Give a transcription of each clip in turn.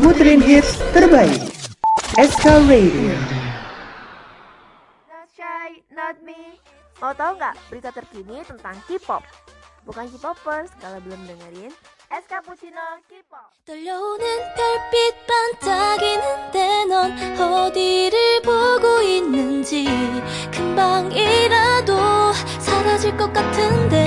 muterin hits terbaik. SK Radio. Not shy, not me. Mau tau nggak berita terkini tentang K-pop? Bukan K-popers kalau belum dengerin SK Puccino K-pop. 떨려오는 별빛 반짝이는데 넌 어디를 보고 있는지 금방이라도 사라질 것 같은데.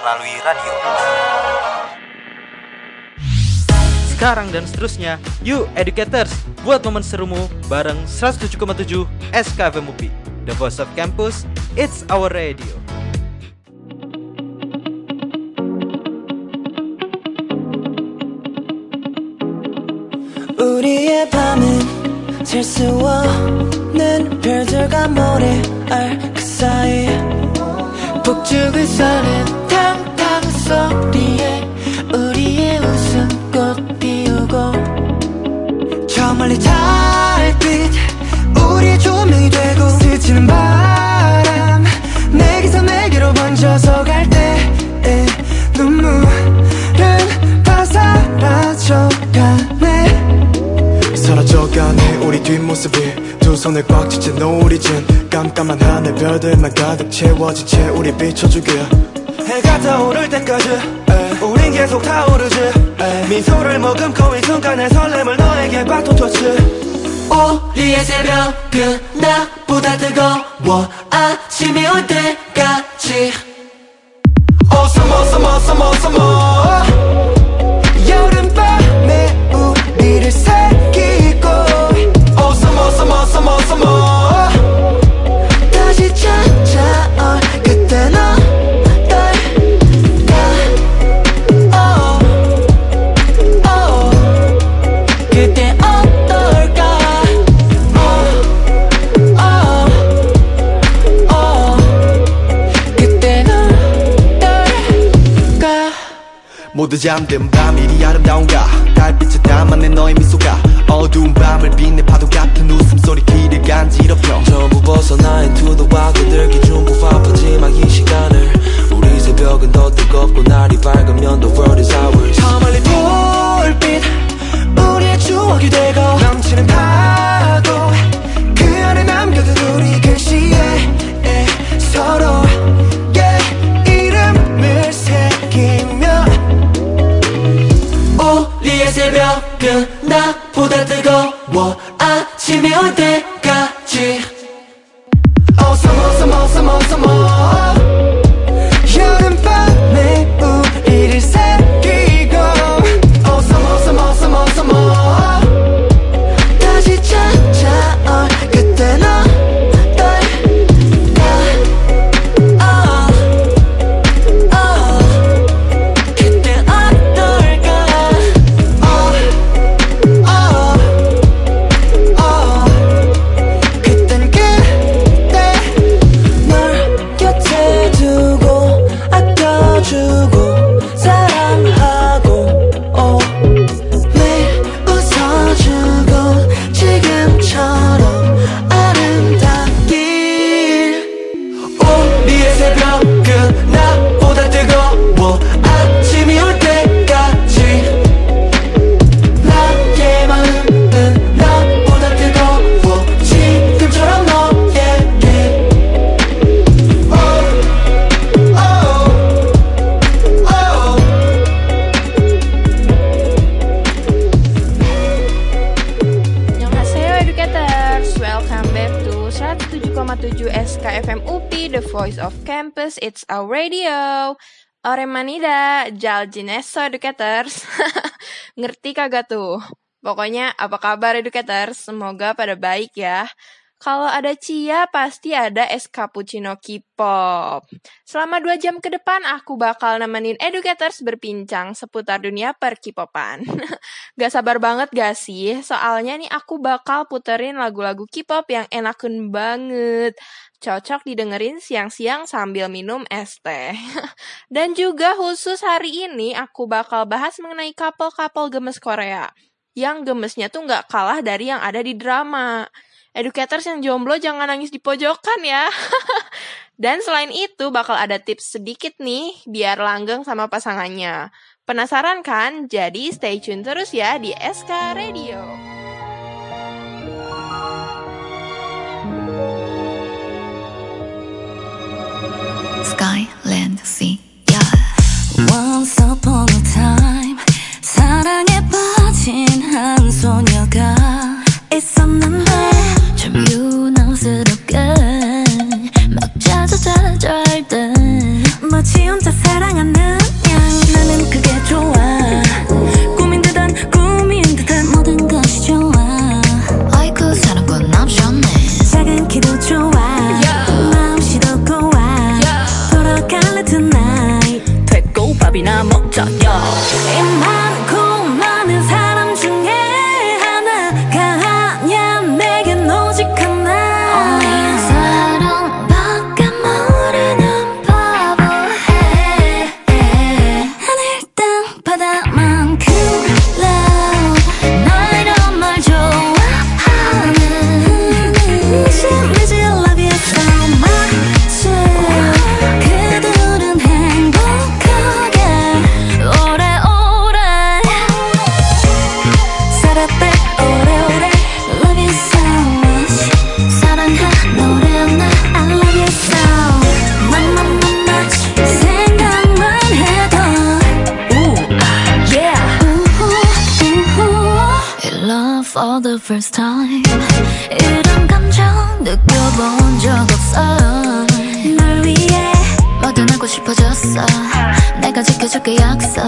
melalui radio. Sekarang dan seterusnya, yuk Educators, buat momen serumu bareng 107,7 SKV Mupi. The Voice of Campus, It's Our Radio. 북쪽을 서는 탕탕 소리에 우리의 웃음꽃 피우고 저 멀리 달빛 우리의 조명이 되고 스치는 바람 내게서 내게로 번져서 갈 때 눈물은 다 사라져가네 사라져가네 우리 뒷모습이. 손을 꽉 쥐지 노을이진 깜깜한 하늘 별들만 가득 채워진 채 우리 비춰주길. 해가 떠오를 때까지 우린 계속 타오르지 미소를 머금고 이 순간의 설렘을 너에게 바톤토치 우리의 새벽은 나보다 뜨거워 아침이 올 때까지. summer summer summer summer 여름밤에 우리를 새 모두 잠든 밤 이리 아름다운가? 달빛에 담아낸 너의 미소가 어두운 밤을 빛내 파도 같은 웃음소리 귀를 간지럽혀. 전부 벗어나 into the wild 그들기 중부파 마지막이 시간을 우리 새벽은 더 뜨겁고 날이 밝으면 the world is ours. 저 멀리 불빛 우리의 추억이 되고 넘치는 파도 Of Campus, It's Our Radio. Oremanida, Jaljineso Educators. Ngerti kagak tuh? Pokoknya apa kabar Educators? Semoga pada baik ya. Kalau ada Cia, pasti ada es cappuccino K-pop. Selama dua jam ke depan, aku bakal nemenin educators berbincang seputar dunia per K-popan. gak sabar banget gak sih? Soalnya nih aku bakal puterin lagu-lagu K-pop yang enaken banget. Cocok didengerin siang-siang sambil minum es teh. Dan juga khusus hari ini aku bakal bahas mengenai couple-couple gemes Korea. Yang gemesnya tuh gak kalah dari yang ada di drama. Educators yang jomblo jangan nangis di pojokan ya. Dan selain itu bakal ada tips sedikit nih biar langgeng sama pasangannya. Penasaran kan? Jadi stay tune terus ya di SK Radio. Sky, land, sea, yeah. Once upon a time 사랑에 빠진 한 소녀가 있었는데 좀 유난스럽게 막 짜자자잘 때 마치 혼자 사랑하는 the first time. 이런 감정 느껴본 적 없어 널 위해 뭐든 하고 싶어졌어. 내가 지켜줄게 약속.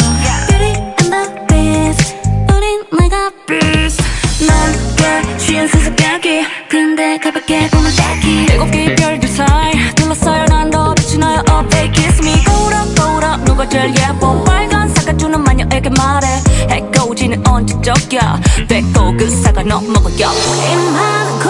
Beauty and the Beast. 우린 내가 Beast. 난꽤 취한 수수께끼. 근데 가볍게 보면 딱히 일곱 개의 별들 사이 둘러싸여 난더 빛이 나요. Oh baby kiss me. 거울아 거울아 누가 제일 예뻐? 빨간 사주는 마녀에게 말해. 해가 오지는 언제적이야. 배고 그 사과 너 먹어요 입만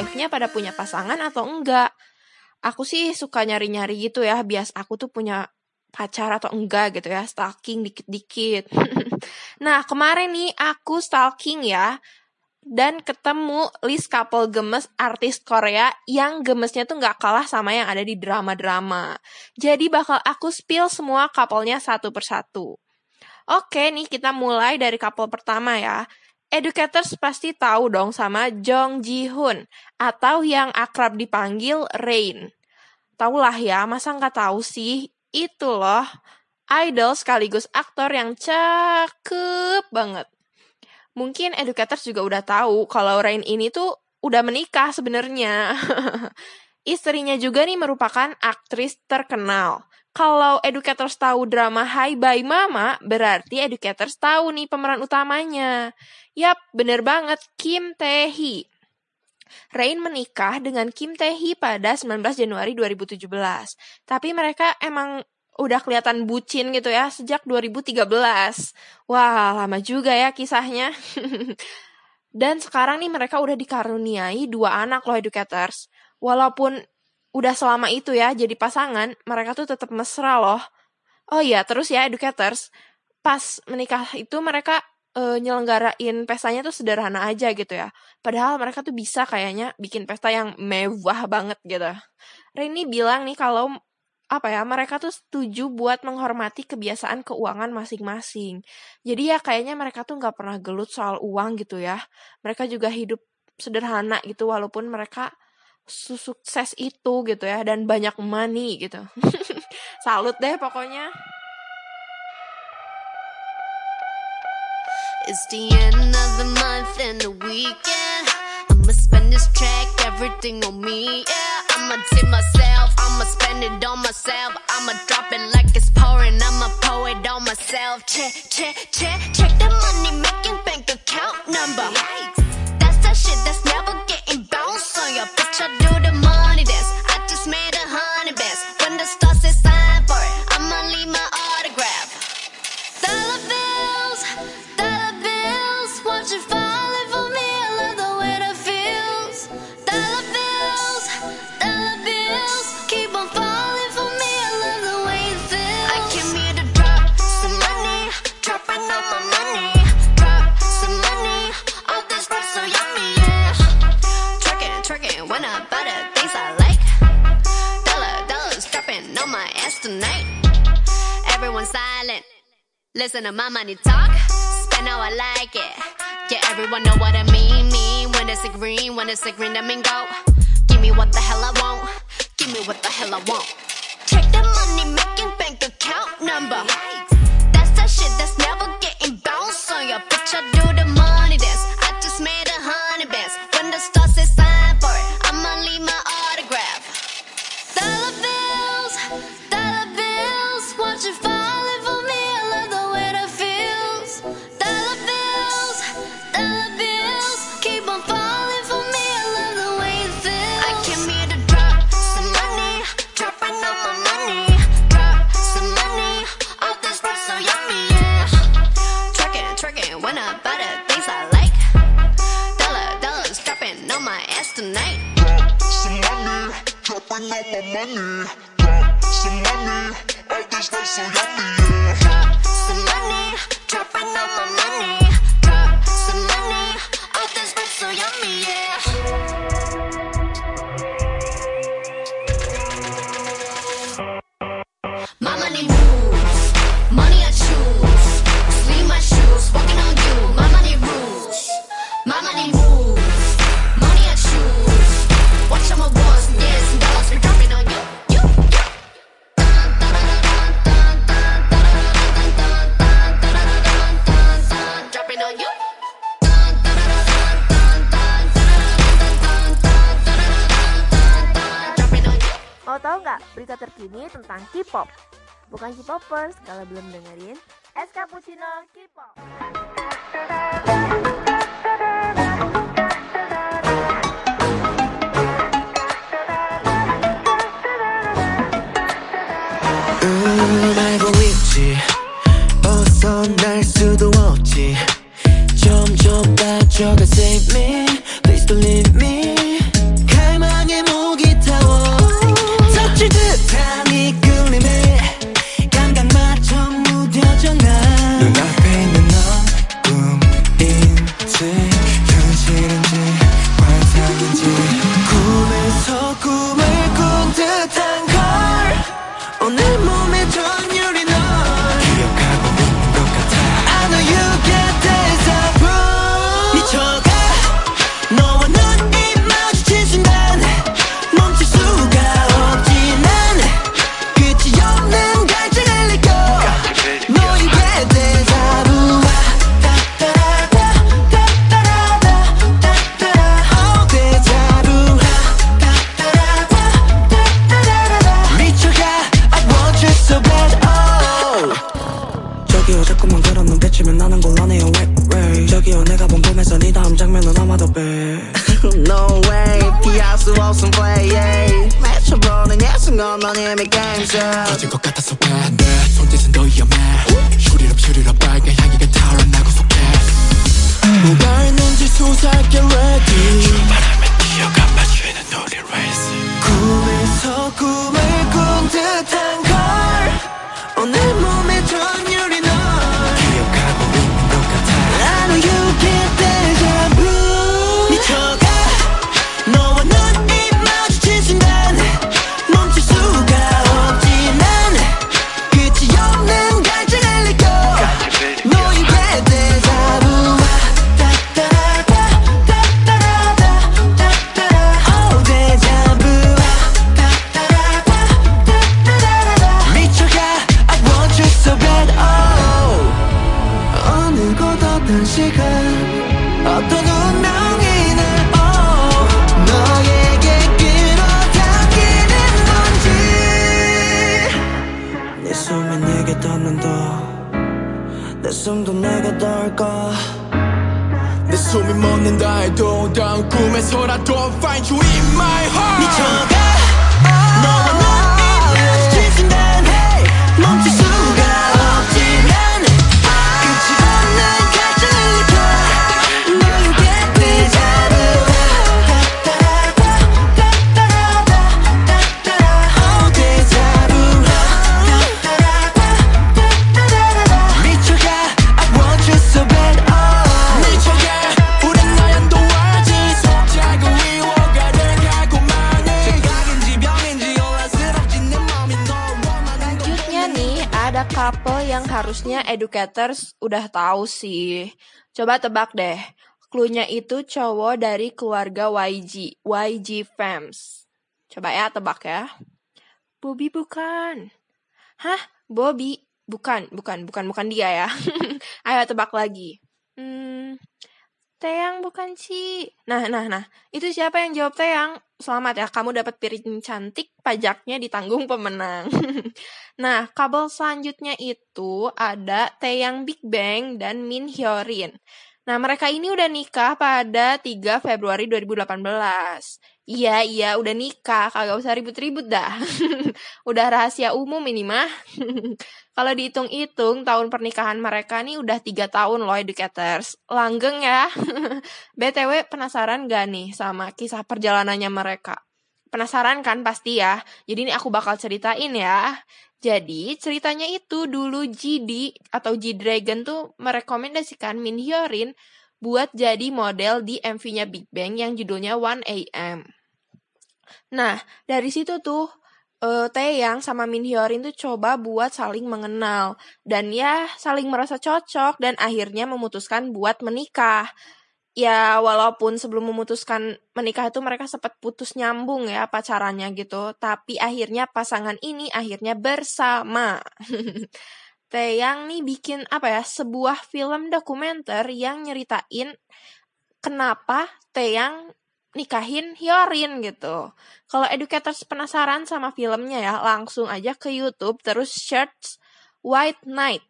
life-nya pada punya pasangan atau enggak. Aku sih suka nyari-nyari gitu ya, bias aku tuh punya pacar atau enggak gitu ya, stalking dikit-dikit. nah, kemarin nih aku stalking ya, dan ketemu list couple gemes artis Korea yang gemesnya tuh nggak kalah sama yang ada di drama-drama. Jadi bakal aku spill semua couple-nya satu persatu. Oke nih kita mulai dari couple pertama ya. Educators pasti tahu dong sama Jong Ji Hoon atau yang akrab dipanggil Rain. Taulah ya, masa nggak tahu sih? Itu loh, idol sekaligus aktor yang cakep banget. Mungkin educators juga udah tahu kalau Rain ini tuh udah menikah sebenarnya. Istrinya juga nih merupakan aktris terkenal. Kalau educators tahu drama Hi Bye Mama, berarti educators tahu nih pemeran utamanya. Yap, bener banget, Kim Tae Hee. Rain menikah dengan Kim Tae Hee pada 19 Januari 2017. Tapi mereka emang udah kelihatan bucin gitu ya sejak 2013. Wah, lama juga ya kisahnya. Dan sekarang nih mereka udah dikaruniai dua anak loh educators. Walaupun udah selama itu ya jadi pasangan, mereka tuh tetap mesra loh. Oh iya, terus ya educators, pas menikah itu mereka uh, nyelenggarain pestanya tuh sederhana aja gitu ya. Padahal mereka tuh bisa kayaknya bikin pesta yang mewah banget gitu. Reni bilang nih kalau apa ya mereka tuh setuju buat menghormati kebiasaan keuangan masing-masing. Jadi ya kayaknya mereka tuh nggak pernah gelut soal uang gitu ya. Mereka juga hidup sederhana gitu walaupun mereka sukses itu gitu ya dan banyak money gitu. Salut deh pokoknya. It's the end of the month and the weekend. I'ma spend this track, everything on me. Yeah, I'ma tip myself. I'ma spend it on myself. I'ma drop it like it's pouring. I'ma pour it on myself. Check, check, check, check the money making bank account number. That's I do the money Listen to my money talk, spend how I like it. Yeah, everyone know what I mean. Mean when it's a green, when it's a green, I mean go. Give me what the hell I want. Give me what the hell I want. Check the money making bank account number. That's that shit that's never K-popers kalau belum dengerin Es Cappuccino K-pop. You in my heart harusnya educators udah tahu sih. Coba tebak deh. Cluenya itu cowok dari keluarga YG, YG Fams. Coba ya tebak ya. Bobby bukan. Hah? Bobby? Bukan, bukan, bukan, bukan dia ya. Ayo tebak lagi. Hmm, Teyang bukan sih. Nah, nah, nah. Itu siapa yang jawab Teyang? Selamat ya, kamu dapat piring cantik, pajaknya ditanggung pemenang. nah, kabel selanjutnya itu ada Taeyang Big Bang dan Min Hyorin. Nah, mereka ini udah nikah pada 3 Februari 2018. Iya, iya, udah nikah, kagak usah ribut-ribut dah. udah rahasia umum ini mah. Kalau dihitung-hitung, tahun pernikahan mereka nih udah 3 tahun loh, educators. Langgeng ya. BTW, penasaran gak nih sama kisah perjalanannya mereka? Penasaran kan pasti ya? Jadi ini aku bakal ceritain ya. Jadi ceritanya itu dulu GD atau G-Dragon tuh merekomendasikan Min Hyorin buat jadi model di MV-nya Big Bang yang judulnya 1AM. Nah, dari situ tuh eh, Taeyang sama Min Hyorin tuh coba buat saling mengenal dan ya saling merasa cocok dan akhirnya memutuskan buat menikah. Ya walaupun sebelum memutuskan menikah itu mereka sempat putus nyambung ya pacarannya gitu, tapi akhirnya pasangan ini akhirnya bersama. Taeyang nih bikin apa ya sebuah film dokumenter yang nyeritain kenapa Taeyang nikahin Hyorin gitu. Kalau educators penasaran sama filmnya ya, langsung aja ke YouTube terus search White Night.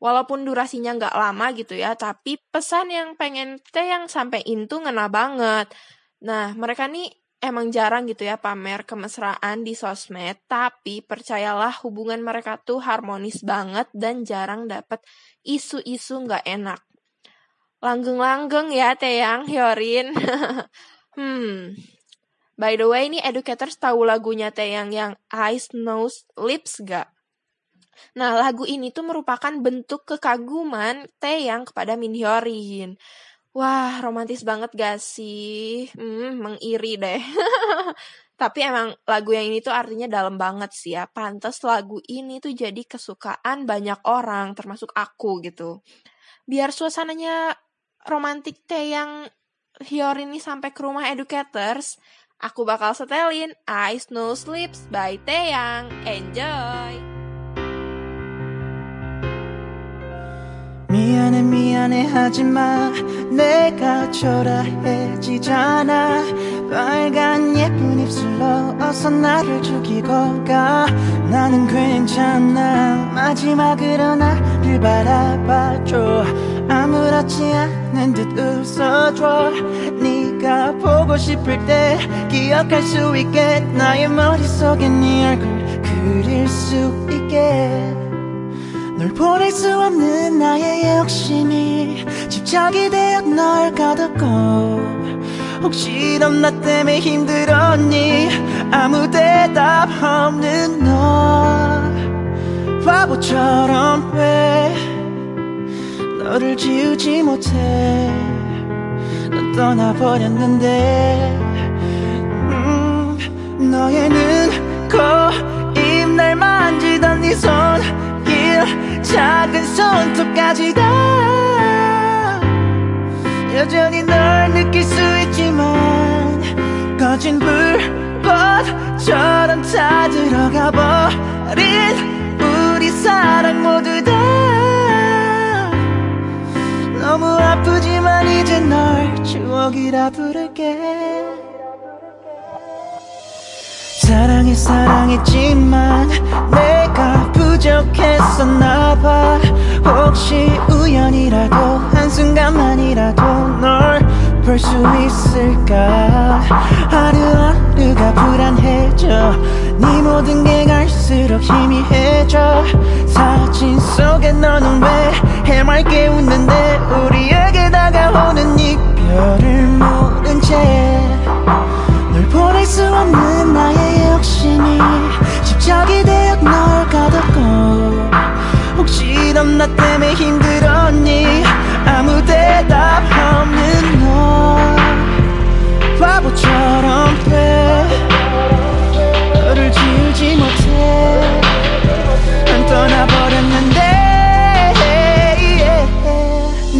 Walaupun durasinya nggak lama gitu ya, tapi pesan yang pengen teh yang sampein tuh ngena banget. Nah, mereka nih emang jarang gitu ya pamer kemesraan di sosmed, tapi percayalah hubungan mereka tuh harmonis banget dan jarang dapet isu-isu nggak enak. Langgeng-langgeng ya Teyang Hyorin. hmm. By the way, ini educators tahu lagunya Teyang yang Eyes, Nose, Lips gak? Nah, lagu ini tuh merupakan bentuk kekaguman Taeyang kepada Min Hyorin. Wah, romantis banget gak sih? Hmm, mengiri deh. Tapi emang lagu yang ini tuh artinya dalam banget sih ya. Pantes lagu ini tuh jadi kesukaan banyak orang, termasuk aku gitu. Biar suasananya romantik Taeyang Hyorin ini sampai ke rumah educators, Aku bakal setelin Eyes No Sleeps by Taeyang. Enjoy! 미안해 미안해 하지 마. 내가 초라해지잖아. 빨간 예쁜 입술로 어서 나를 죽이고 가. 나는 괜찮아. 마지막으로 나를 바라봐줘. 아무렇지 않은 듯 웃어줘. 네가 보고 싶을 때 기억할 수 있게. 나의 머릿속에 네 얼굴 그릴 수 있게 널 보낼 수 없는 나의 욕심이 집착이 되어 널 가뒀고 혹시 넌 나 때문에 힘들었니? 아무 대답 없는 너 바보처럼 왜 너를 지우지 못해? 넌 떠나버렸는데 음, 너의 눈, 코, 입 날 만지던 네손 작은 손톱까지 다 여전히 널 느낄 수 있지만 거진 불꽃처럼 다 들어가 버린 우리 사랑 모두 다 너무 아프지만 이제 널 추억이라 부를게. 사랑해 사랑했지만 내가 부족했었나봐. 혹시 우연이라도 한순간만이라도 널 볼 수 있을까? 하루하루가 불안해져. 네 모든 게 갈수록 희미해져. 사진 속에 너는 왜 해맑게 웃는데? 우리에게 다가오는 이별을 모른 채 널 보낼 수 없는 나의 욕심이 집착이 되어 널 가뒀고 혹시 넌 나 때문에 힘들었니? 아무 대답 없는 너 바보처럼 돼. 너를 지우지 못해. 난 떠나버렸는데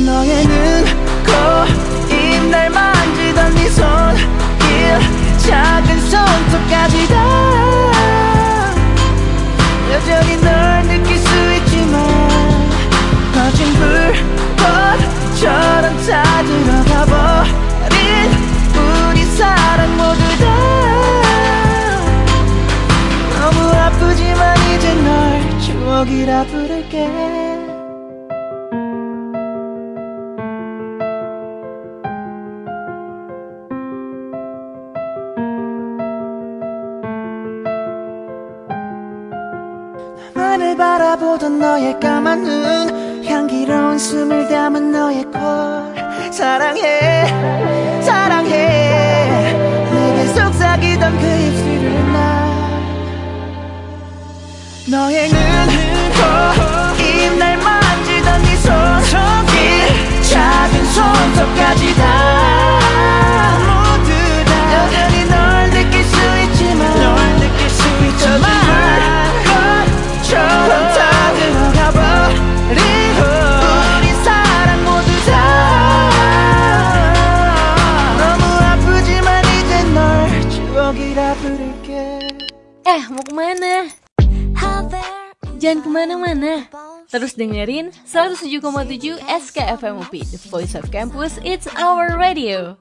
너의 눈, 코, 입 날 만지던 네 손길 작은 손톱까지 다 거진 불꽃처럼 다 들어가 버린 우리 사랑 모두 다 너무 아프지만 이제 널 추억이라 부를게. 나만을 바라보던 너의 까만 눈 향기로운 숨을 담은 너의 콜 사랑해 사랑해. 내게 속삭이던 그 입술을 나. 너의 눈, 코, 입날 만지던 네 손길 작은 손톱까지 다 Jangan ke mana-mana. Terus dengerin 107,7 SKFM UP, The Voice of Campus, It's Our Radio.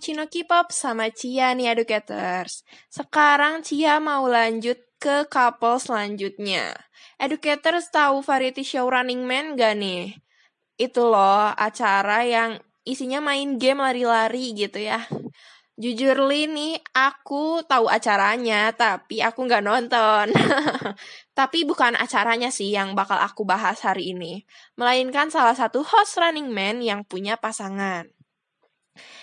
Di SK Puccino K-pop sama Cia nih educators. Sekarang Cia mau lanjut ke couple selanjutnya. Educators tahu variety show Running Man gak nih? Itu loh acara yang isinya main game lari-lari gitu ya. Jujur Li nih, aku tahu acaranya, tapi aku nggak nonton. tapi bukan acaranya sih yang bakal aku bahas hari ini, melainkan salah satu host Running Man yang punya pasangan.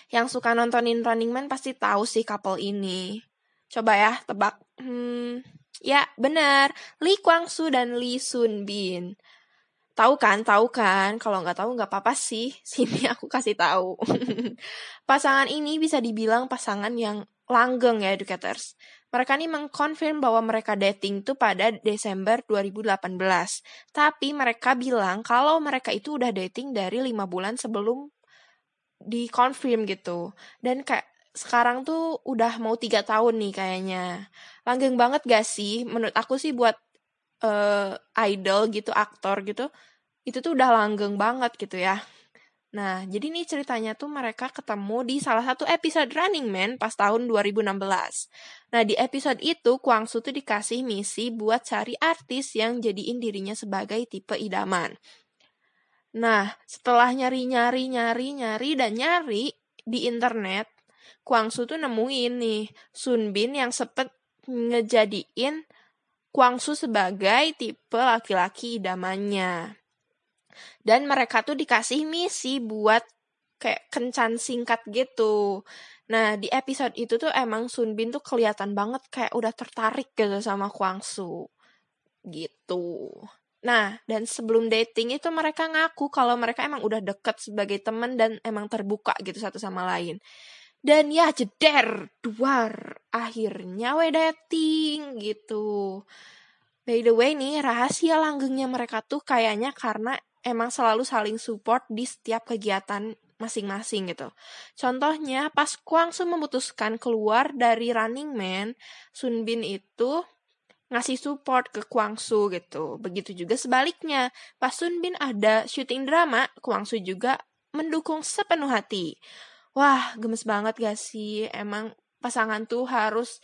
Yang suka nontonin Running Man pasti tahu sih couple ini. Coba ya, tebak. Hmm, ya benar, Lee Kwang Soo dan Lee Sun Bin. Tahu kan, tahu kan. Kalau nggak tahu nggak apa-apa sih. Sini aku kasih tahu. pasangan ini bisa dibilang pasangan yang langgeng ya educators. Mereka ini mengkonfirm bahwa mereka dating tuh pada Desember 2018. Tapi mereka bilang kalau mereka itu udah dating dari lima bulan sebelum dikonfirm gitu. Dan kayak sekarang tuh udah mau tiga tahun nih kayaknya. Langgeng banget gak sih? Menurut aku sih buat uh, idol gitu, aktor gitu, itu tuh udah langgeng banget gitu ya. Nah, jadi nih ceritanya tuh mereka ketemu di salah satu episode Running Man pas tahun 2016. Nah, di episode itu Kwang Soo tuh dikasih misi buat cari artis yang jadiin dirinya sebagai tipe idaman. Nah, setelah nyari-nyari, nyari-nyari, dan nyari di internet, Kwang Soo tuh nemuin nih Sun Bin yang sepet ngejadiin Kwang Soo sebagai tipe laki-laki idamannya. Dan mereka tuh dikasih misi buat kayak kencan singkat gitu. Nah, di episode itu tuh emang Sun Bin tuh kelihatan banget kayak udah tertarik gitu sama Kwang Soo. Gitu. Nah, dan sebelum dating itu mereka ngaku kalau mereka emang udah deket sebagai temen dan emang terbuka gitu satu sama lain. Dan ya jeder, duar, akhirnya we dating gitu. By the way nih, rahasia langgengnya mereka tuh kayaknya karena emang selalu saling support di setiap kegiatan masing-masing gitu. Contohnya pas Kwang Soo memutuskan keluar dari Running Man, Sun Bin itu ngasih support ke Kwang Soo gitu. Begitu juga sebaliknya, pas Sun Bin ada syuting drama, Kwang Soo juga mendukung sepenuh hati. Wah, gemes banget gak sih? Emang pasangan tuh harus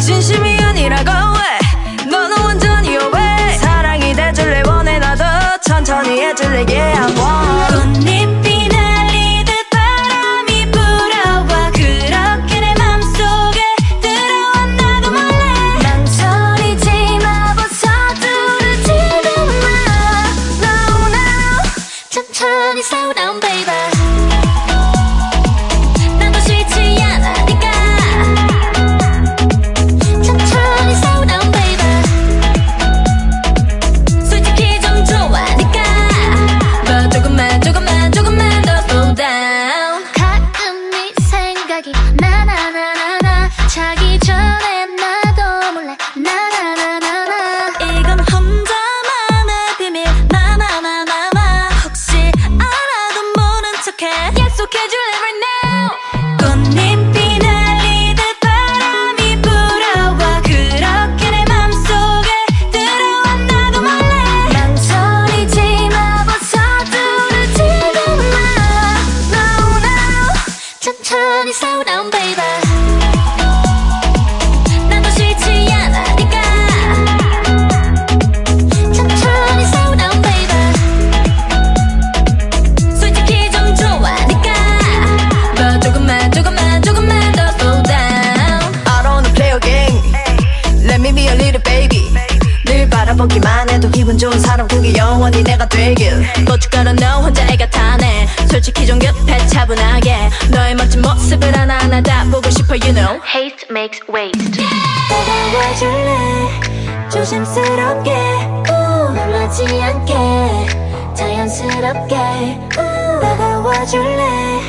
진심이 아니라고 해. 너는 완전히 오해. 사랑이 돼줄래 원해. 나도 천천히 해줄래 know Haste makes waste. 다가와줄래? 조심스럽게. 우, 놀라지 않게. 자연스럽게. 우, 다가와 줄래?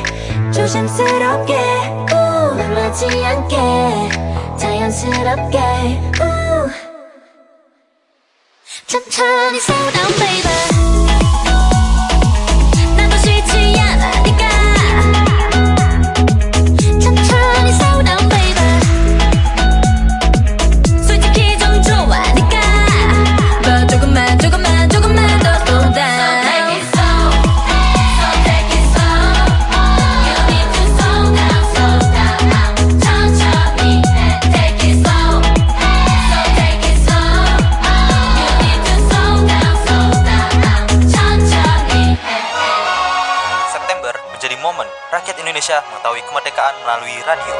조심스럽게. 우 놀라지 않게. 자연스럽게. 우. 천천히 slow down baby Indonesia mengetahui kemerdekaan melalui radio.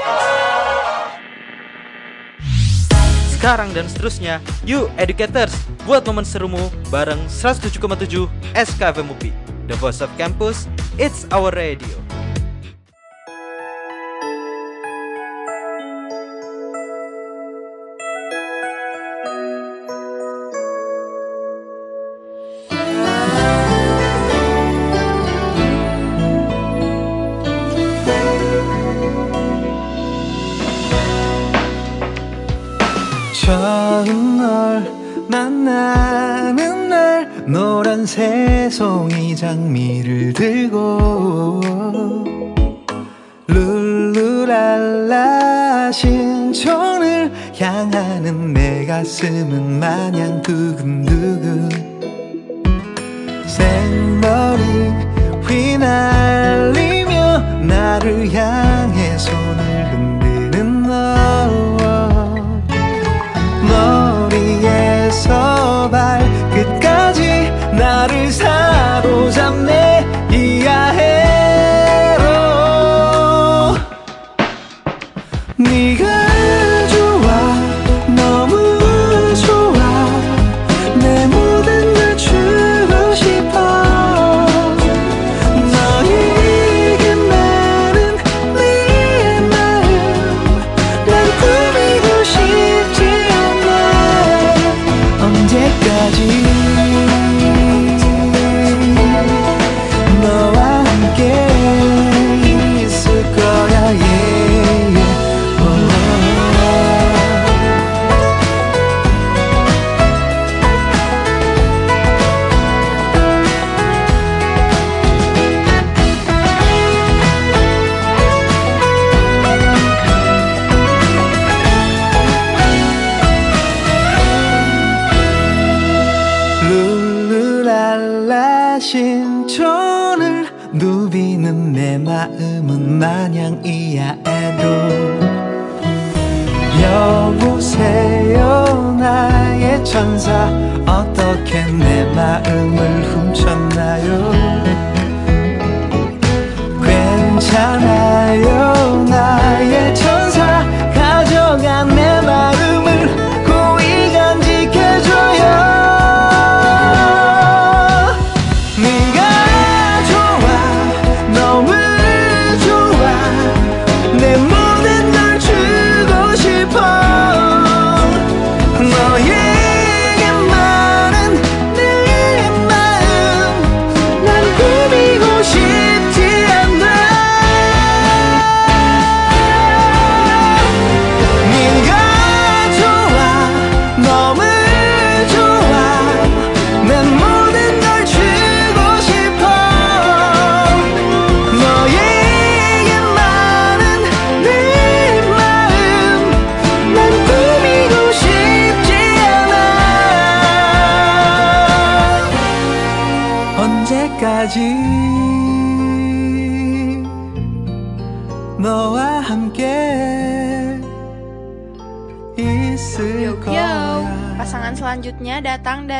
Sekarang dan seterusnya, you educators, buat momen serumu bareng 107,7 SKFM UPI. The Voice of Campus, it's our radio. 노란 새송이 장미를 들고 룰루랄라 신촌을 향하는 내 가슴은 마냥 두근두근. 생머리 휘날리며 나를 향해 손을 흔드는 너 머리에서 나를 천사 어떻게 내 마음을 훔쳤나요? 괜찮아요 나의 천사. 가져간 내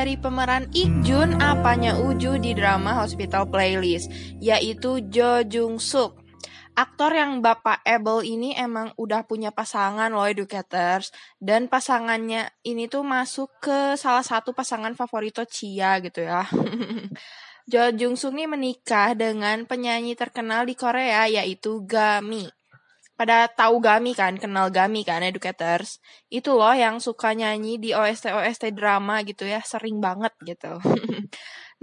dari pemeran Ikjun apanya Uju di drama Hospital Playlist, yaitu Jo Jung Suk. Aktor yang Bapak Abel ini emang udah punya pasangan loh educators dan pasangannya ini tuh masuk ke salah satu pasangan favorito Chia gitu ya. Jo Jung Suk nih menikah dengan penyanyi terkenal di Korea yaitu Gami. Pada tahu Gami kan, kenal Gami kan, educators. Itu loh yang suka nyanyi di OST-OST drama gitu ya, sering banget gitu.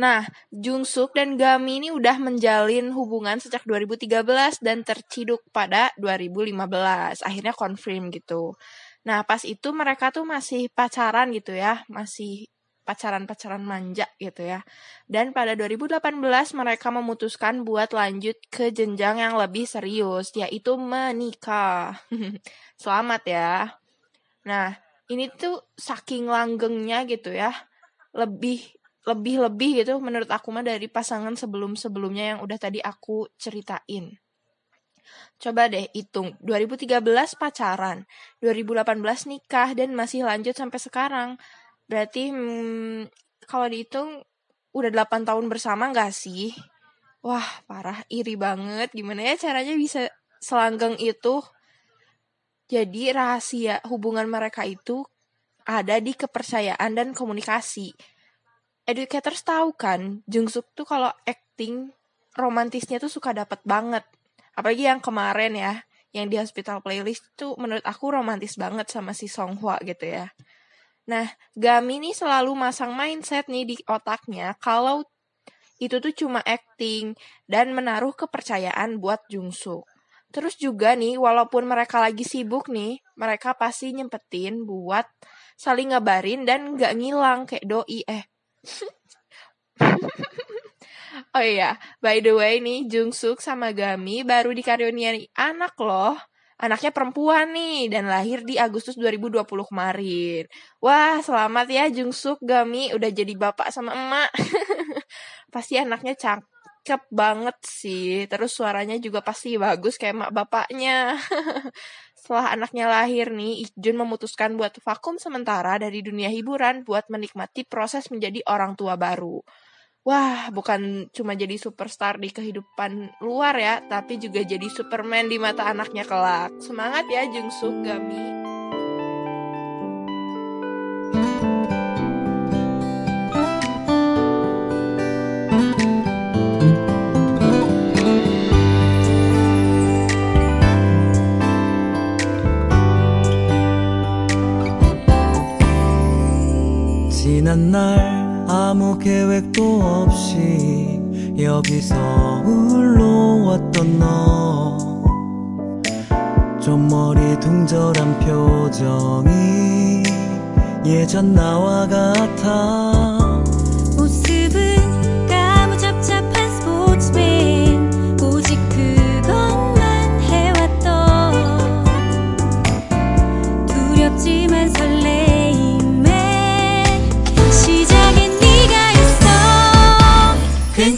nah, Jungsuk dan Gami ini udah menjalin hubungan sejak 2013 dan terciduk pada 2015. Akhirnya confirm gitu. Nah, pas itu mereka tuh masih pacaran gitu ya, masih pacaran-pacaran manja gitu ya. Dan pada 2018 mereka memutuskan buat lanjut ke jenjang yang lebih serius, yaitu menikah. Selamat ya. Nah, ini tuh saking langgengnya gitu ya. Lebih lebih-lebih gitu menurut aku mah dari pasangan sebelum-sebelumnya yang udah tadi aku ceritain. Coba deh hitung, 2013 pacaran, 2018 nikah, dan masih lanjut sampai sekarang. Berarti hmm, kalau dihitung udah 8 tahun bersama gak sih? Wah, parah, iri banget. Gimana ya caranya bisa selanggeng itu? Jadi rahasia hubungan mereka itu ada di kepercayaan dan komunikasi. Educators tahu kan, Jungsuk tuh kalau acting romantisnya tuh suka dapat banget. Apalagi yang kemarin ya, yang di hospital playlist tuh menurut aku romantis banget sama si Song Hwa gitu ya. Nah, Gami ini selalu masang mindset nih di otaknya kalau itu tuh cuma acting dan menaruh kepercayaan buat Jungsuk. Terus juga nih, walaupun mereka lagi sibuk nih, mereka pasti nyempetin buat saling ngabarin dan nggak ngilang kayak doi eh. oh iya, by the way nih, Jungsuk sama Gami baru dikaruniai anak loh anaknya perempuan nih dan lahir di Agustus 2020 kemarin. Wah, selamat ya Jungsuk Gami udah jadi bapak sama emak. pasti anaknya cakep banget sih. Terus suaranya juga pasti bagus kayak emak bapaknya. Setelah anaknya lahir nih, Ikjun memutuskan buat vakum sementara dari dunia hiburan buat menikmati proses menjadi orang tua baru wah bukan cuma jadi superstar di kehidupan luar ya, tapi juga jadi Superman di mata anaknya kelak. Semangat ya Jungsuk Gami. 아무 계획도 없이 여기서 홀로 왔던 너 좀 머리 둥절한 표정이 예전 나와 같아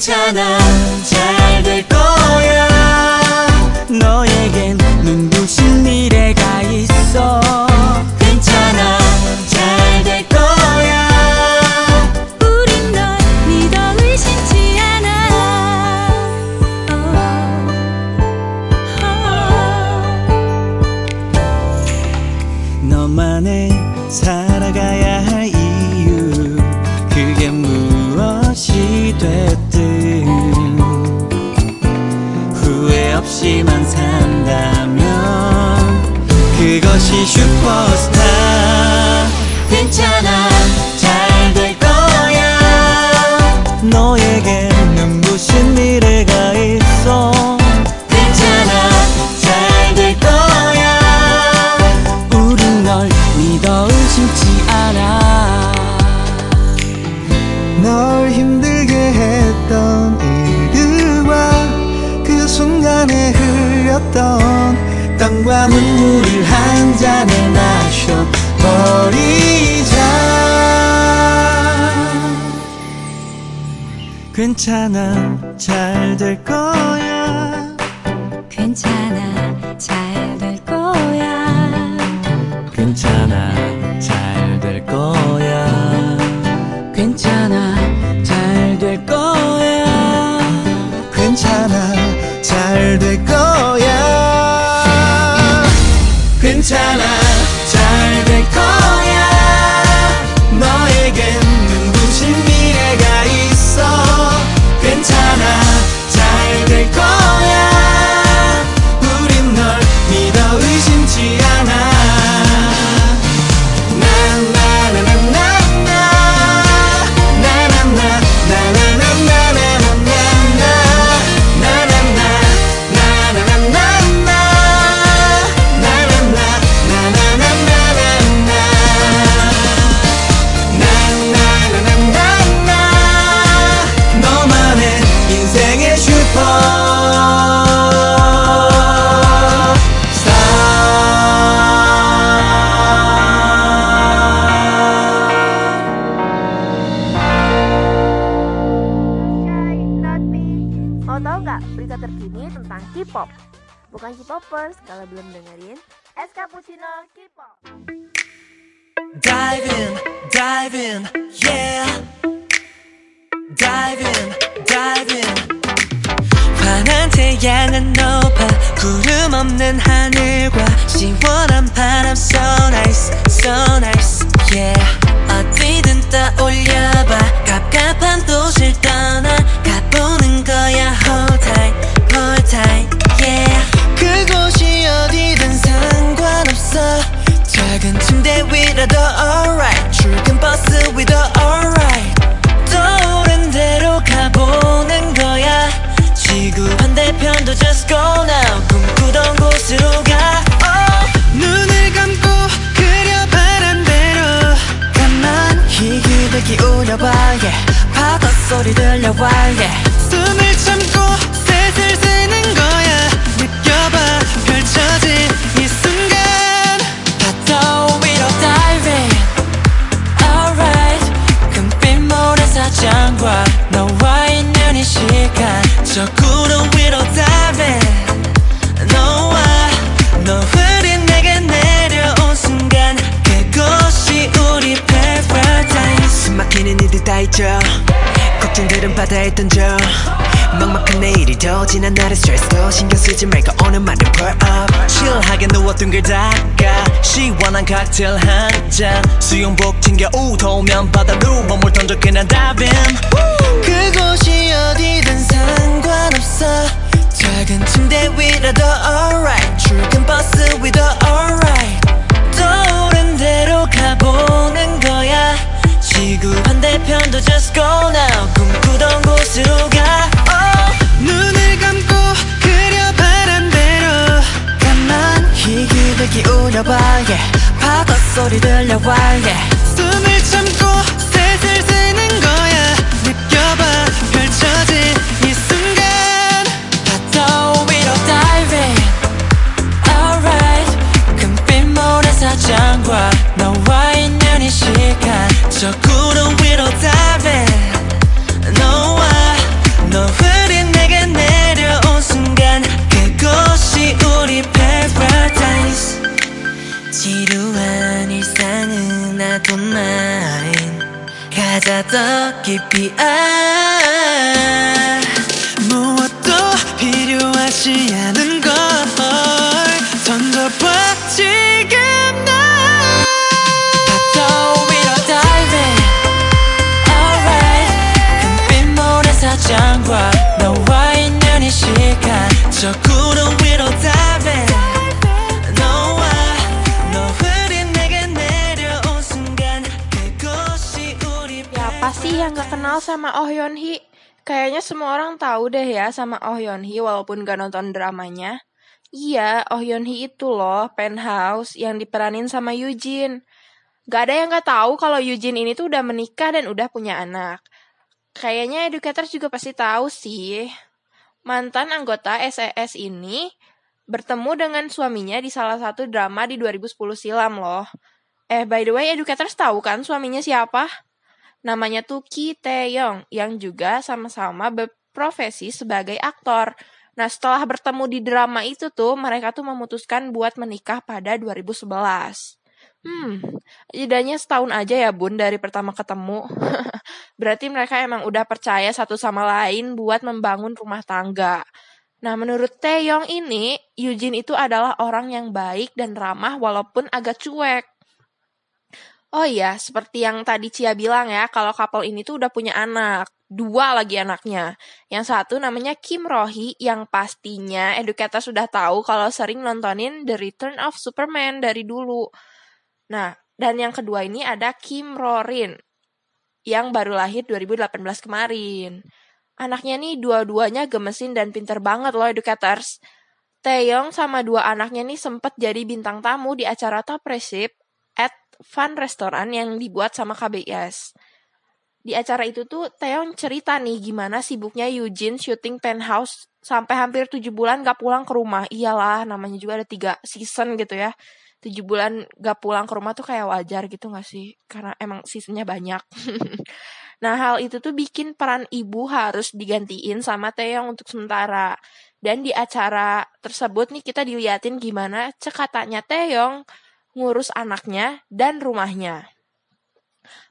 괜찮아 괜찮아. 잘 될 거야 Cappuccino K-pop. Dive in, dive in, yeah. Dive in, dive in. 환한 태양은 높아 구름 없는 하늘과 시원한 바람 so nice, so nice, yeah. 어디든 떠올려봐 갑갑한 도시를 떠나 가보는 거야 hold tight, hold tight, 작은 침대 위라도 alright. 출근 버스 위도 alright. 떠오른 대로 가보는 거야. 지구 반대편도 just go now. 꿈꾸던 곳으로 가. Oh. 눈을 감고 그려 바람대로. 가만히 귀를 기울여봐 yeah. 파도 소리 들려와 yeah. 숨을 저 구름 위로 diving 너와 너희이 내게 내려온 순간 그곳이 우리 paradise. 숨막히는 이들 다 있죠 걱정들은 바다에 던져 막막한 내일이 더 지난 날의 스트레스도 신경 쓰지 말고 오늘 말은 pour up. chill하게 누웠던 걸 닦아. 시원한 칵테일 한잔. 수영복 챙겨 우도면 바다로 몸을 던져 그냥 in 그곳이 어디든 상관없어. 작은 침대 위라도 alright. 출근 버스 위도 alright. 떠오른 대로 가보는 거야. 지구 반대편도 just go now. 꿈꾸던 곳으로 가 귀를 기울여봐 yeah. 파도 소리 들려와 yeah. 숨을 참고 셋을 세는 거야 느껴봐 펼쳐진 이 순간 바다 위로 diving alright 금빛 모래사장과 너와 나도 mine 가자 더 깊이 아. 무엇도 필요하지 않은 kenal sama Oh Yeon Hee. Kayaknya semua orang tahu deh ya sama Oh Yeon Hee walaupun gak nonton dramanya. Iya, Oh Yeon Hee itu loh penthouse yang diperanin sama Eugene. Gak ada yang gak tahu kalau Eugene ini tuh udah menikah dan udah punya anak. Kayaknya educators juga pasti tahu sih. Mantan anggota SES ini bertemu dengan suaminya di salah satu drama di 2010 silam loh. Eh, by the way, educators tahu kan suaminya siapa? Namanya tuh Ki Taeyong yang juga sama-sama berprofesi sebagai aktor. Nah, setelah bertemu di drama itu tuh, mereka tuh memutuskan buat menikah pada 2011. Hmm, jedanya setahun aja ya bun dari pertama ketemu. Berarti mereka emang udah percaya satu sama lain buat membangun rumah tangga. Nah, menurut Taeyong ini, Eugene itu adalah orang yang baik dan ramah walaupun agak cuek. Oh iya, seperti yang tadi Cia bilang ya, kalau couple ini tuh udah punya anak. Dua lagi anaknya. Yang satu namanya Kim Rohi, yang pastinya educator sudah tahu kalau sering nontonin The Return of Superman dari dulu. Nah, dan yang kedua ini ada Kim Rorin, yang baru lahir 2018 kemarin. Anaknya nih dua-duanya gemesin dan pinter banget loh educators. Taeyong sama dua anaknya nih sempet jadi bintang tamu di acara Top Receipt at fun restoran yang dibuat sama KBS. Di acara itu tuh Taeyeon cerita nih gimana sibuknya Eugene syuting Penthouse sampai hampir 7 bulan gak pulang ke rumah. Iyalah namanya juga ada 3 season gitu ya. 7 bulan gak pulang ke rumah tuh kayak wajar gitu gak sih? Karena emang seasonnya banyak. nah hal itu tuh bikin peran ibu harus digantiin sama Taeyong untuk sementara. Dan di acara tersebut nih kita diliatin gimana cekatanya Taeyong ngurus anaknya dan rumahnya.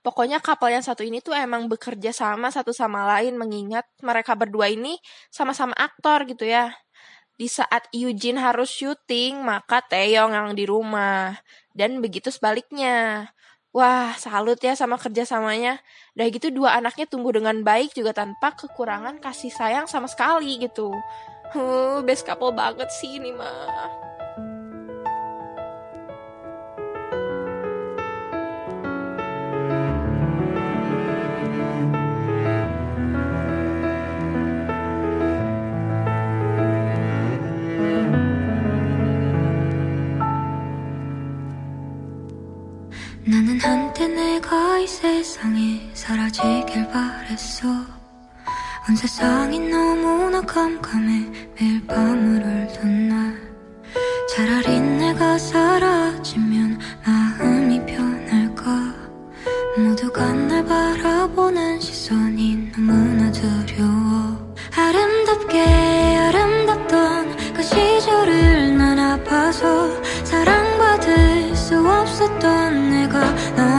Pokoknya kapal yang satu ini tuh emang bekerja sama satu sama lain mengingat mereka berdua ini sama-sama aktor gitu ya. Di saat Eugene harus syuting, maka Taeyong yang di rumah. Dan begitu sebaliknya. Wah, salut ya sama kerjasamanya. Dah gitu dua anaknya tumbuh dengan baik juga tanpa kekurangan kasih sayang sama sekali gitu. Huh, best couple banget sih ini mah. 나는 한때 내가 이 세상에 사라지길 바랬어. 온 세상이 너무나 깜깜해 매일 밤을 울던 날. 차라리 내가 사라지면 마음이 편할까? 모두가 날 바라보는 시선이 너무나 두려워. 아름답게 아름답던 그 시절을 난 아파서 사랑 없었던 내가 나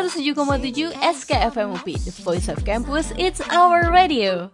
107,7 SKFMUP, The Voice of Campus, It's Our Radio.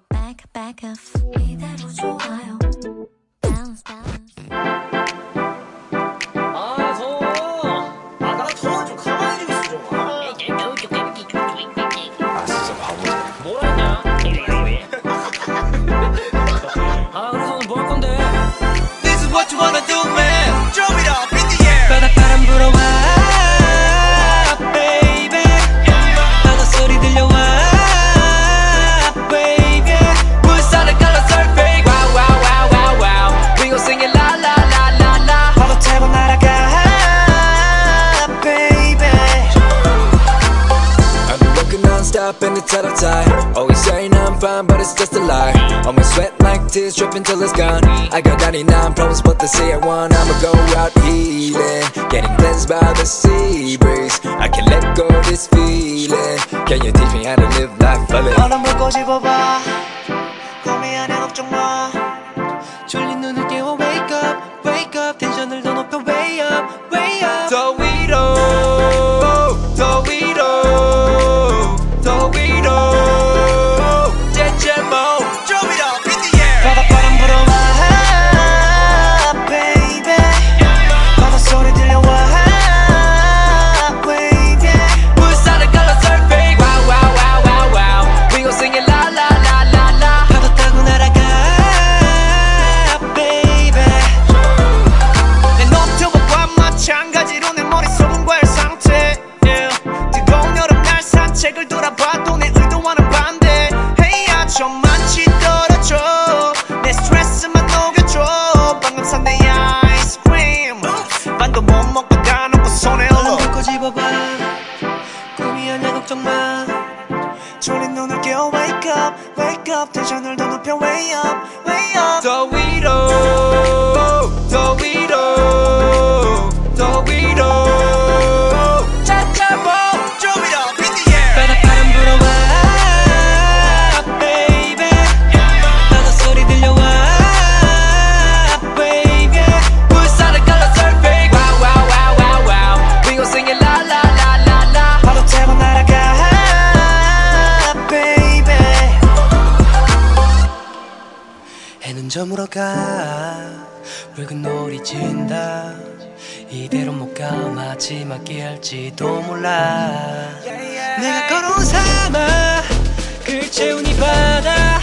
Till it's gone. I got 99 problems but they say I won. I'ma go out healing Getting cleansed by the sea 저 물어 가. 붉은 놀이 진다. 이대로 못 가. 마지막이 할지도 몰라. 내가 걸어온 사막 글 채운 이 바다.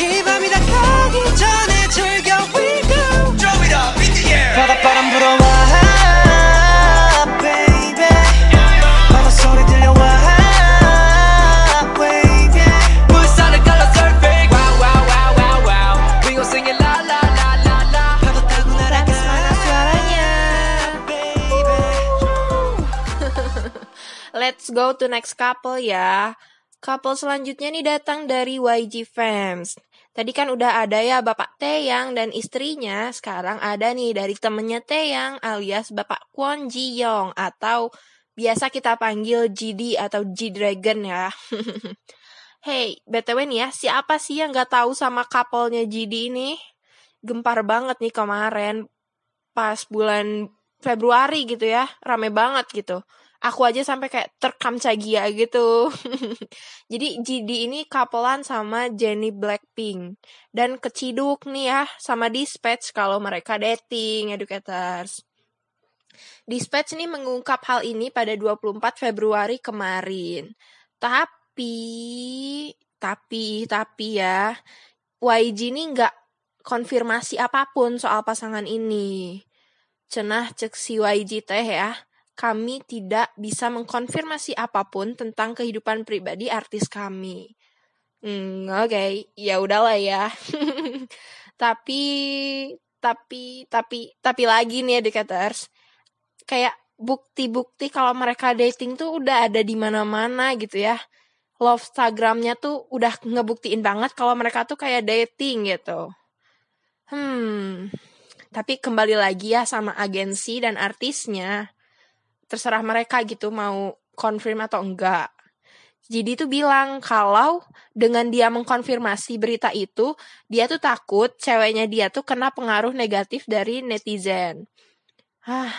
이 밤이 다 가기 전에 즐겨 we go Drop it up in the air. 바닷바람 불어와 Let's go to next couple ya. Couple selanjutnya nih datang dari YG Fams. Tadi kan udah ada ya Bapak Taeyang dan istrinya. Sekarang ada nih dari temennya Taeyang alias Bapak Kwon Ji Young atau biasa kita panggil GD atau G Dragon ya. hey, BTW nih ya, siapa sih yang gak tahu sama couple-nya GD ini? Gempar banget nih kemarin pas bulan Februari gitu ya, rame banget gitu. Aku aja sampai kayak terkam cagia gitu. Jadi GD ini couplean sama Jennie Blackpink. Dan keciduk nih ya sama Dispatch kalau mereka dating, educators. Dispatch nih mengungkap hal ini pada 24 Februari kemarin. Tapi, tapi, tapi ya, YG ini nggak konfirmasi apa pun soal pasangan ini. Cenah cek si YG teh ya, kami tidak bisa mengkonfirmasi apa pun tentang kehidupan pribadi artis kami. Hmm, oke, okay. ya udahlah ya. tapi, tapi, tapi, tapi lagi nih educators, kayak bukti-bukti kalau mereka dating tuh udah ada di mana-mana gitu ya. Love Instagramnya tuh udah ngebuktiin banget kalau mereka tuh kayak dating gitu. Hmm, tapi kembali lagi ya sama agensi dan artisnya terserah mereka gitu mau confirm atau enggak. Jadi itu bilang kalau dengan dia mengkonfirmasi berita itu, dia tuh takut ceweknya dia tuh kena pengaruh negatif dari netizen. Ah,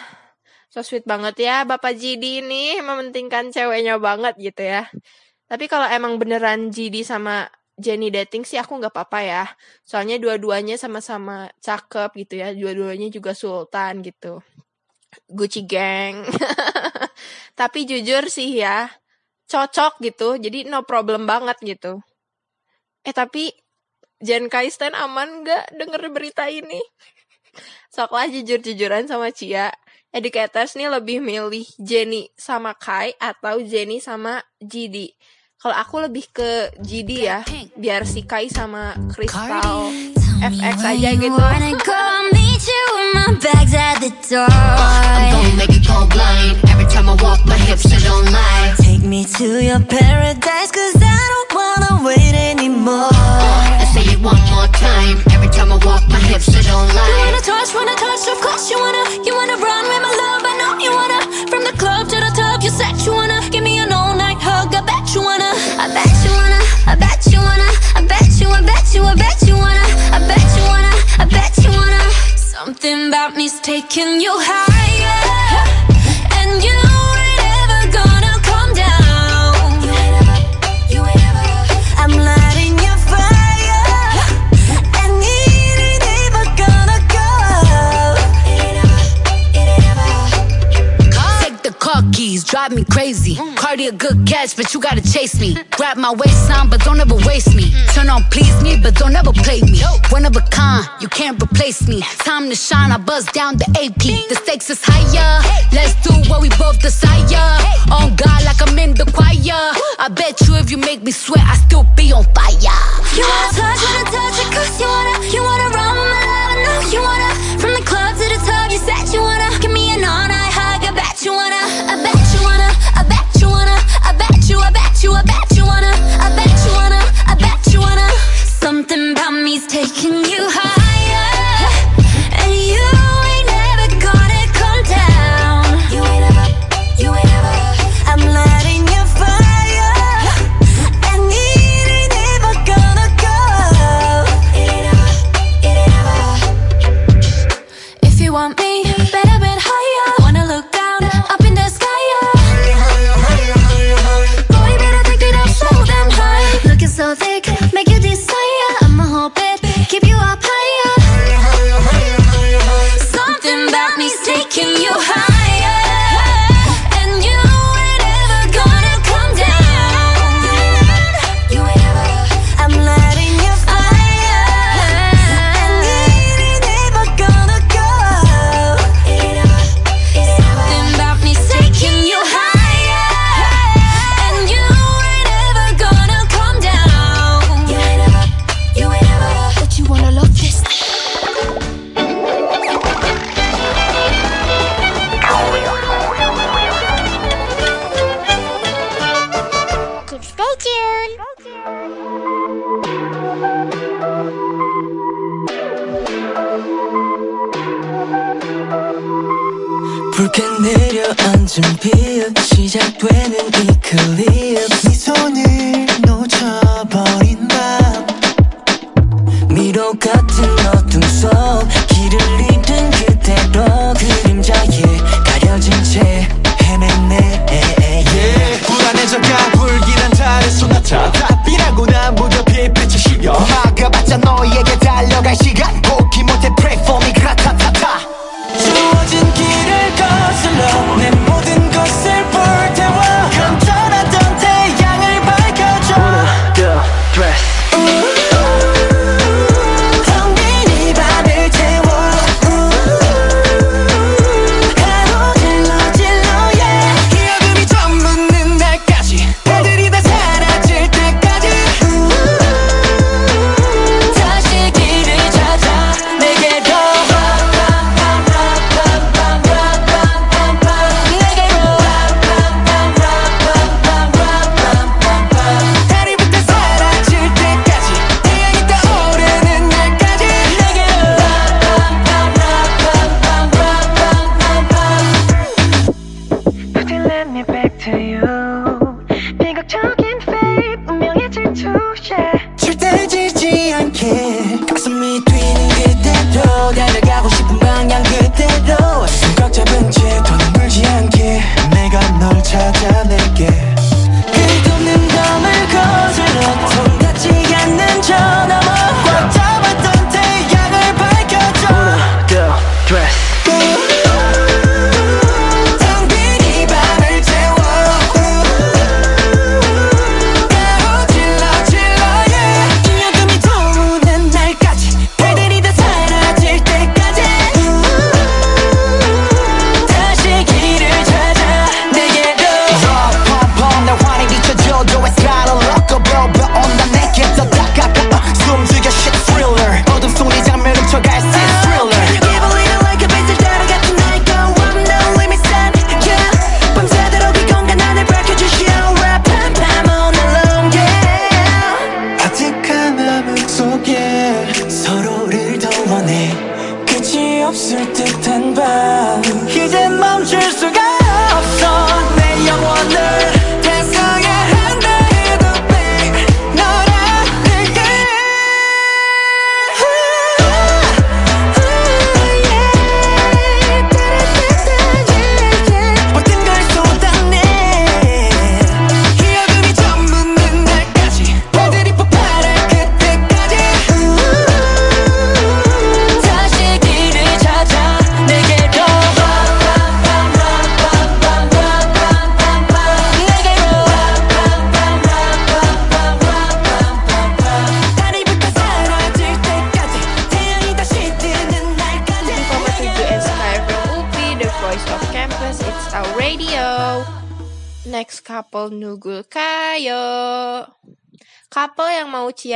so sweet banget ya Bapak GD ini mementingkan ceweknya banget gitu ya. Tapi kalau emang beneran GD sama Jenny dating sih aku nggak apa-apa ya. Soalnya dua-duanya sama-sama cakep gitu ya. Dua-duanya juga sultan gitu. Gucci gang. Tapi jujur sih ya, cocok gitu. Jadi no problem banget gitu. Eh tapi Jen Kaisten aman gak denger berita ini? Soklah jujur-jujuran sama Cia. Educators nih lebih milih Jenny sama Kai atau Jenny sama GD. Kalau aku lebih ke GD ya, biar si Kai sama Crystal FX aja gitu I'm gonna make you go blind. Every time I walk my hips are don't lie. Take me to your paradise Cause I don't wanna wait anymore. I say it one more time. Every time I walk my hips are don't lie. You wanna touch, wanna touch, of course you wanna. You wanna run with my love, I know you wanna. From the club to the top, you said you wanna. Give me an all-night hug, I bet you wanna. I bet you wanna, I bet you wanna. I bet you, I bet you taking you higher, good catch, but you gotta chase me. Grab my waistline, but don't ever waste me. Turn on please me, but don't ever play me. One of a kind, you can't replace me. Time to shine, I buzz down the AP. The stakes is higher. Let's do what we both desire. On God, like I'm in the choir. I bet you if you make me sweat, I still be on fire. You wanna touch, wanna touch it, cause you wanna, you wanna run my love, I know you wanna. From the club to the tub, you said you wanna. Give me an all night hug, I bet you wanna, I bet you wanna, I bet you wanna, you, I bet you, I bet you 빛 시작되는 이 클립. 네 손을 놓쳐버린 밤. 미로 같은 어둠 속 길을 잃은 그대로 그림자에 가려진 채 yeah. 불안해져가 불길한 달의 소나타. 답이라고 난 무렵에 빛을 실려 막아봤자 너에게 달려갈 시간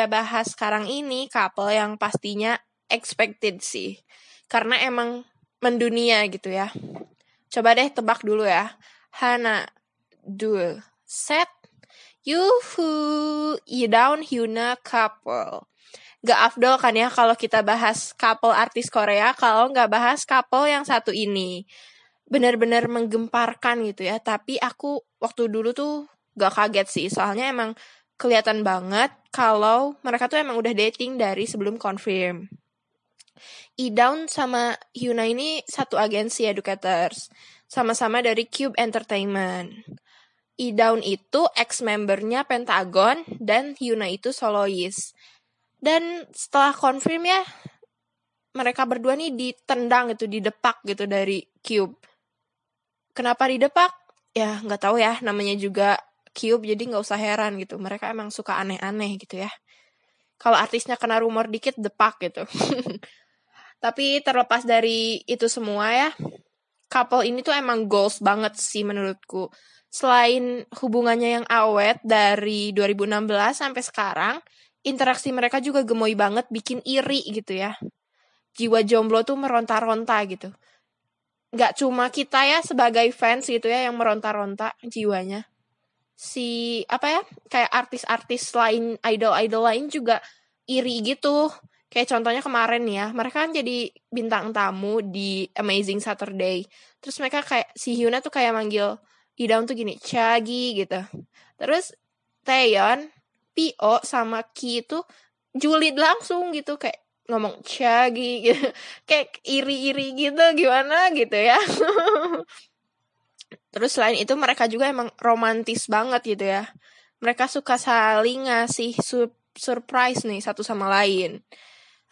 bahas sekarang ini couple yang pastinya expected sih. Karena emang mendunia gitu ya. Coba deh tebak dulu ya. Hana, Dul, Set, Yuhu, Yudaun, Hyuna, couple. Gak afdol kan ya kalau kita bahas couple artis Korea kalau nggak bahas couple yang satu ini. Bener-bener menggemparkan gitu ya. Tapi aku waktu dulu tuh gak kaget sih. Soalnya emang kelihatan banget kalau mereka tuh emang udah dating dari sebelum confirm. E-Down sama Hyuna ini satu agensi educators. Sama-sama dari Cube Entertainment. E-Down itu ex-membernya Pentagon dan Hyuna itu solois. Dan setelah confirm ya, mereka berdua nih ditendang gitu, didepak gitu dari Cube. Kenapa didepak? Ya nggak tahu ya, namanya juga Cube jadi nggak usah heran gitu. Mereka emang suka aneh-aneh gitu ya. Kalau artisnya kena rumor dikit depak gitu. Tapi terlepas dari itu semua ya, couple ini tuh emang goals banget sih menurutku. Selain hubungannya yang awet dari 2016 sampai sekarang, interaksi mereka juga gemoy banget, bikin iri gitu ya. Jiwa jomblo tuh meronta-ronta gitu. Gak cuma kita ya sebagai fans gitu ya yang meronta-ronta jiwanya. Si apa ya, kayak artis-artis lain, idol-idol lain juga iri gitu. Kayak contohnya kemarin ya, mereka kan jadi bintang tamu di Amazing Saturday. Terus mereka kayak, si Hyuna tuh kayak manggil Idaun tuh gini, Chagi gitu. Terus Taeyeon, Pio sama Ki itu julid langsung gitu kayak ngomong Chagi gitu. kayak iri-iri gitu gimana gitu ya. Terus selain itu mereka juga emang romantis banget gitu ya. Mereka suka saling ngasih sur surprise nih satu sama lain.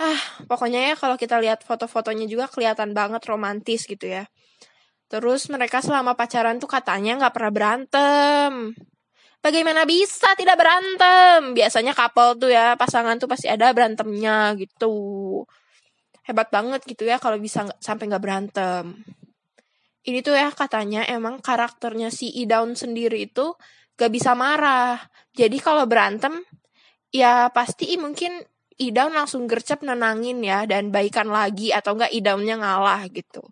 Ah, pokoknya ya kalau kita lihat foto-fotonya juga kelihatan banget romantis gitu ya. Terus mereka selama pacaran tuh katanya nggak pernah berantem. Bagaimana bisa tidak berantem? Biasanya couple tuh ya, pasangan tuh pasti ada berantemnya gitu. Hebat banget gitu ya kalau bisa sampai nggak berantem. Ini tuh ya katanya emang karakternya si Idaun sendiri itu gak bisa marah. Jadi kalau berantem, ya pasti mungkin Idaun langsung gercep nenangin ya dan baikan lagi atau enggak Idaunnya ngalah gitu.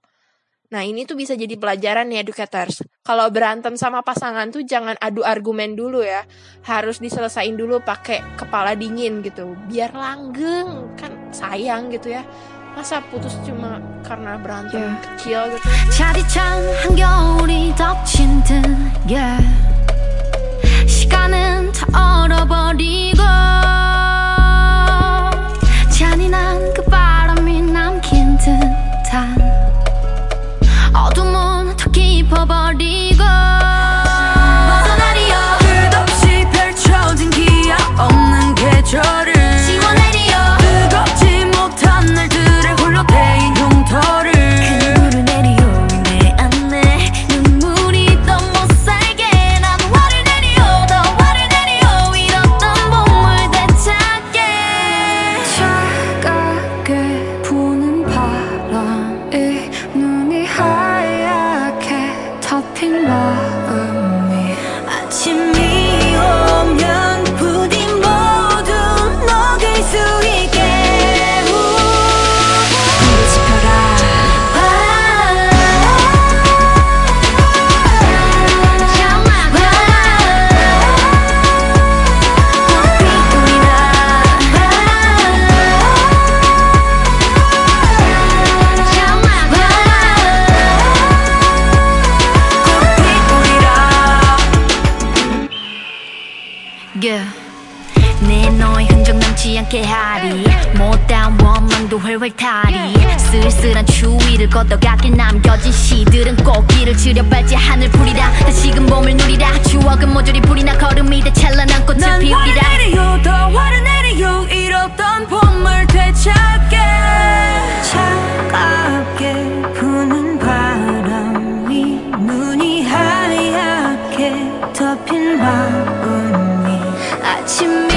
Nah ini tuh bisa jadi pelajaran nih educators. Kalau berantem sama pasangan tuh jangan adu argumen dulu ya. Harus diselesain dulu pakai kepala dingin gitu. Biar langgeng kan sayang gitu ya. Masa putus cuma karena berantem yeah. kecil gitu. 차디찬 한겨울이 덮친 듯 yeah. 시간은 다 얼어버리고 추위를 걷어가길 남겨진 시들은 꽃길을 지려 밟지 하늘 풀이라. 다시금 봄을 누리라. 추억은 모조리 불이 나 걸음이 돼 찬란한 꽃을 난 피우리라. 화를 내리요 더 화를 내리요. 잃었던 봄을 되찾게. 차갑게 부는 바람이 눈이 하얗게 덮인 마음이 아침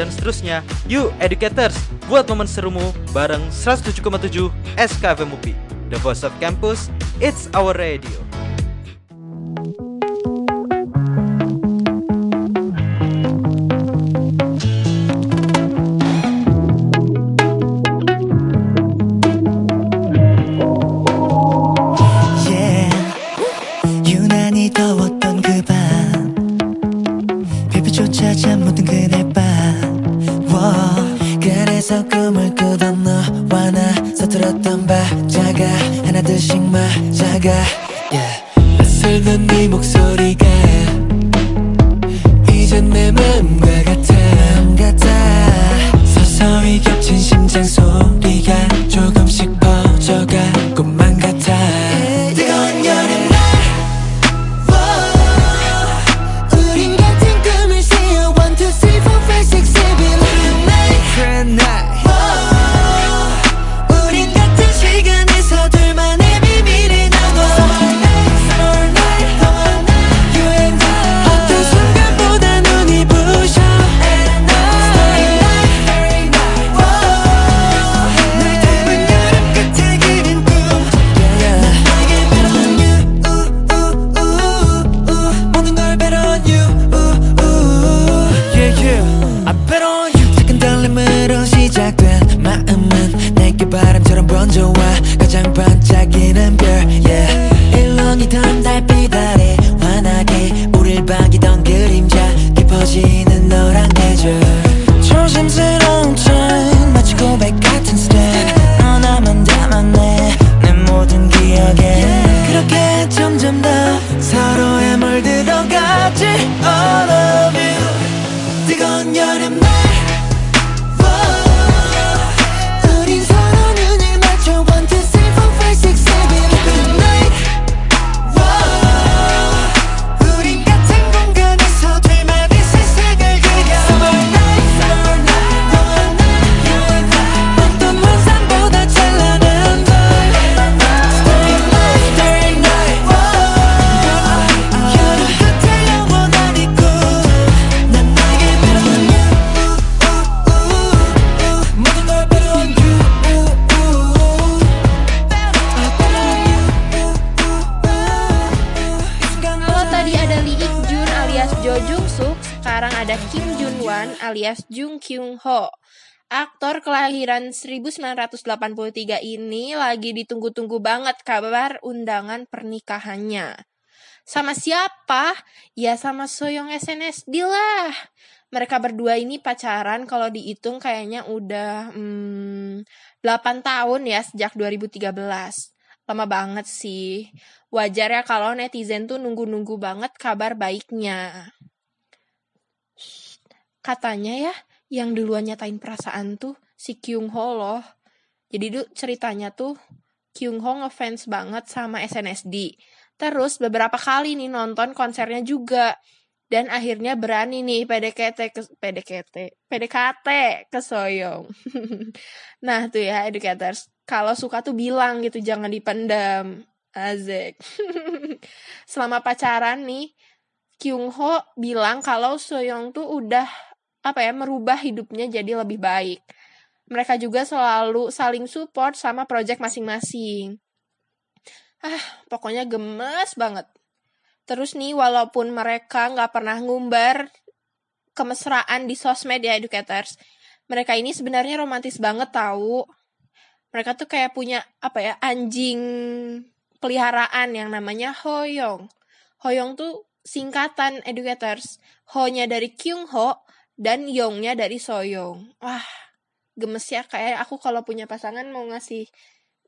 dan seterusnya, you educators, buat momen serumu bareng 107,7 SKFM UPI. The Voice of Campus, it's our radio. 1983 ini lagi ditunggu-tunggu banget kabar undangan pernikahannya. Sama siapa? Ya sama Soyoung SNSD lah. Mereka berdua ini pacaran kalau dihitung kayaknya udah hmm, 8 tahun ya sejak 2013. Lama banget sih. Wajar ya kalau netizen tuh nunggu-nunggu banget kabar baiknya. Katanya ya, yang duluan nyatain perasaan tuh si Kyung Ho loh. Jadi tuh ceritanya tuh Kyung Ho ngefans banget sama SNSD. Terus beberapa kali nih nonton konsernya juga. Dan akhirnya berani nih PDKT ke PDKT, PDKT ke Soyong. nah tuh ya educators, kalau suka tuh bilang gitu jangan dipendam. Azek. Selama pacaran nih, Kyung Ho bilang kalau Soyoung tuh udah apa ya merubah hidupnya jadi lebih baik. Mereka juga selalu saling support sama project masing-masing. Ah, pokoknya gemes banget. Terus nih, walaupun mereka nggak pernah ngumbar kemesraan di sosmed ya, educators. Mereka ini sebenarnya romantis banget tahu. Mereka tuh kayak punya apa ya anjing peliharaan yang namanya Hoyong. Hoyong tuh singkatan educators. Ho-nya dari Kyung Ho dan Yong-nya dari Soyong. Wah, gemes ya kayak aku kalau punya pasangan mau ngasih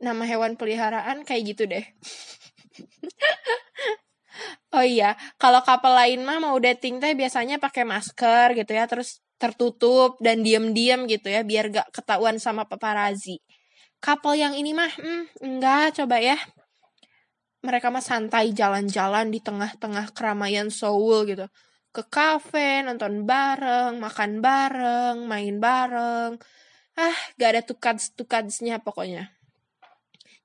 nama hewan peliharaan kayak gitu deh. oh iya, kalau couple lain mah mau dating teh biasanya pakai masker gitu ya, terus tertutup dan diam-diam gitu ya, biar gak ketahuan sama paparazzi. Couple yang ini mah, hmm, enggak, coba ya. Mereka mah santai jalan-jalan di tengah-tengah keramaian Seoul gitu. Ke kafe, nonton bareng, makan bareng, main bareng. Ah, gak ada tukads-tukadsnya pokoknya.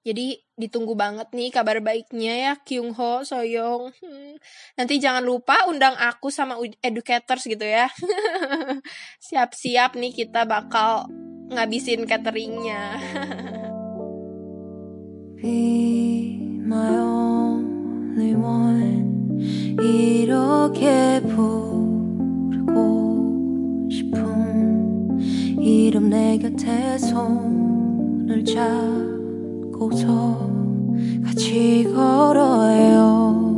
Jadi ditunggu banget nih kabar baiknya ya Kyung Ho, Soyoung. Hmm. Nanti jangan lupa undang aku sama educators gitu ya. Siap-siap nih kita bakal ngabisin cateringnya. Be my only one 이렇게 부르고 싶은 이름 내 곁에 손을 잡 잡고서 같이 걸어요.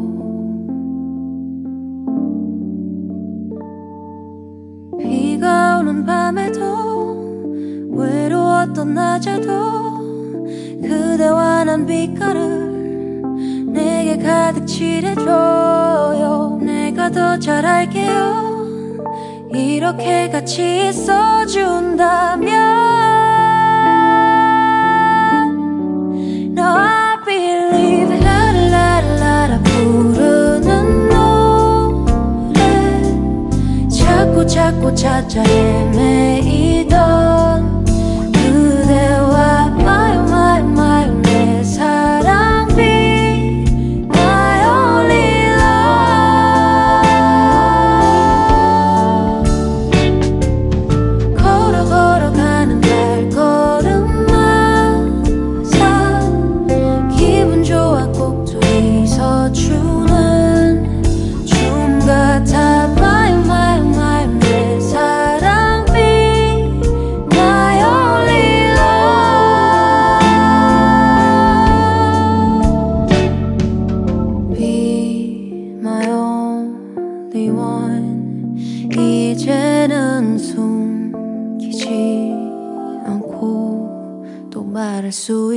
비가 오는 밤에도 외로웠던 낮에도 그대와 난 빛깔을 내게 가득 칠해줘요. 내가 더 잘할게요. 이렇게 같이 있어준다면 Now I believe 라라라라 부르는 노래. 자꾸 자꾸 찾아 헤매이던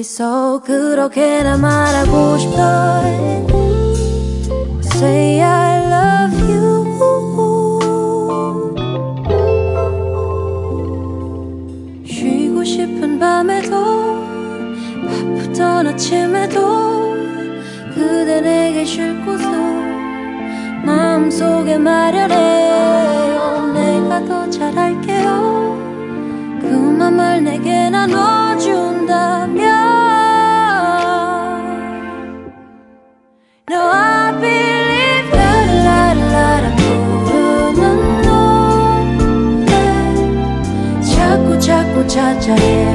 있어. 그렇게나 말하고 싶어. Say I love you. 쉬고 싶은 밤에도 바쁘던 아침에도 그대 내게 쉴 곳을 마음속에 마련해요. 내가 더 잘할게요. 그 맘을 내게 나눠 자꾸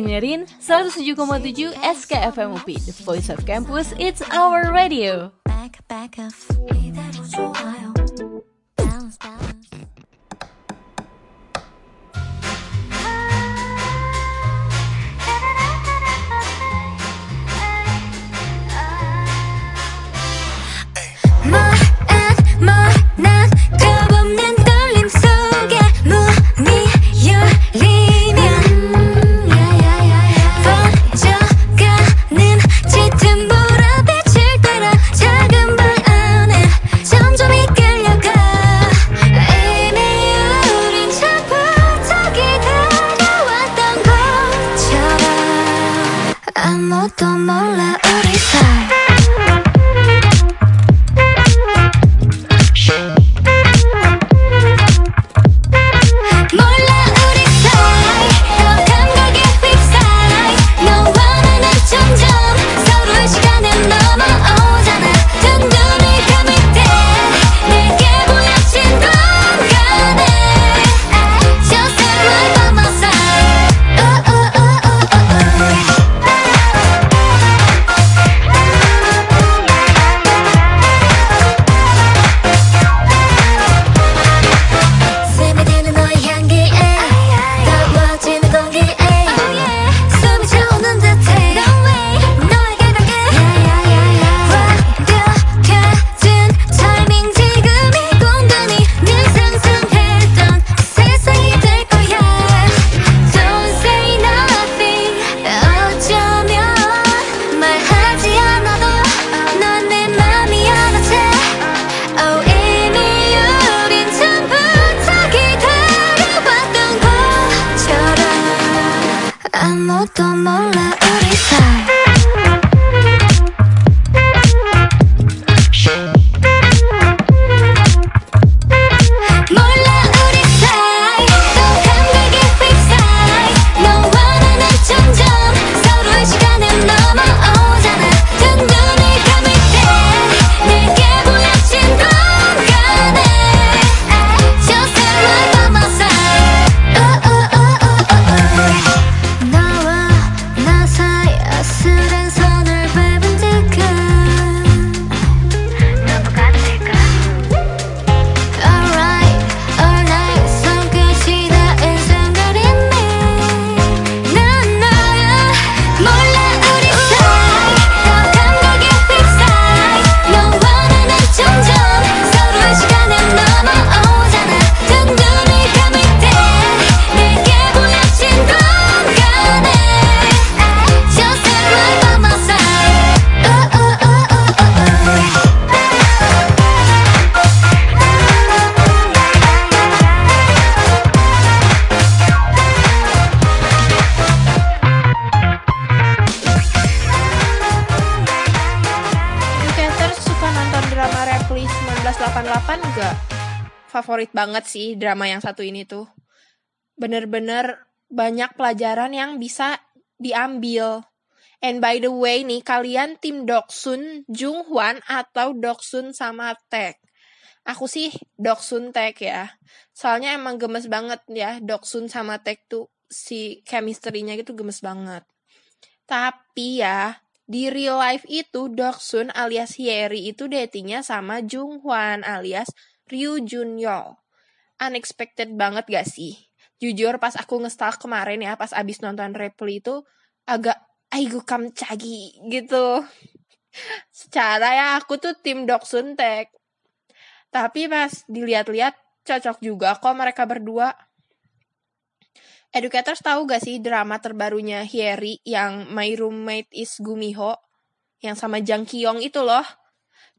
dengerin 107,7 SKFM UP, The Voice of Campus, It's Our Radio. back back 하지 않아도 넌 내 맘이 알아채 Oh 이미 우린 전부 자기 데려왔던 것처럼 아무도 몰라 banget sih drama yang satu ini tuh. Bener-bener banyak pelajaran yang bisa diambil. And by the way nih, kalian tim Doksun, Jung Hwan, atau Doksun sama Taek? Aku sih Doksun Taek ya. Soalnya emang gemes banget ya, Doksun sama Taek tuh si chemistry-nya gitu gemes banget. Tapi ya, di real life itu Doksun alias Hyeri itu datingnya sama Jung Hwan alias Ryu Junyol. Unexpected banget gak sih? Jujur pas aku ngestalk kemarin ya pas abis nonton Reply itu agak aigu kamcagi gitu. Secara ya aku tuh tim Doksun Taek. Tapi pas dilihat-lihat cocok juga kok mereka berdua. Educators tahu gak sih drama terbarunya Hyeri yang My Roommate is Gumiho? Yang sama Jang Kyung itu loh.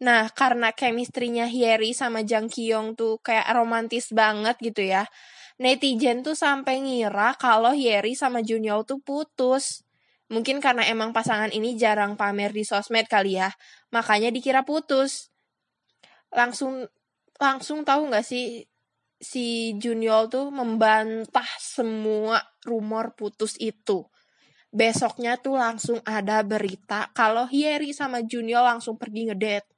Nah, karena chemistry-nya Hyeri sama Jang Kyung tuh kayak romantis banget gitu ya. Netizen tuh sampai ngira kalau Hyeri sama Junyol tuh putus. Mungkin karena emang pasangan ini jarang pamer di sosmed kali ya. Makanya dikira putus. Langsung langsung tahu nggak sih si Junior tuh membantah semua rumor putus itu. Besoknya tuh langsung ada berita kalau Hyeri sama Junior langsung pergi ngedate.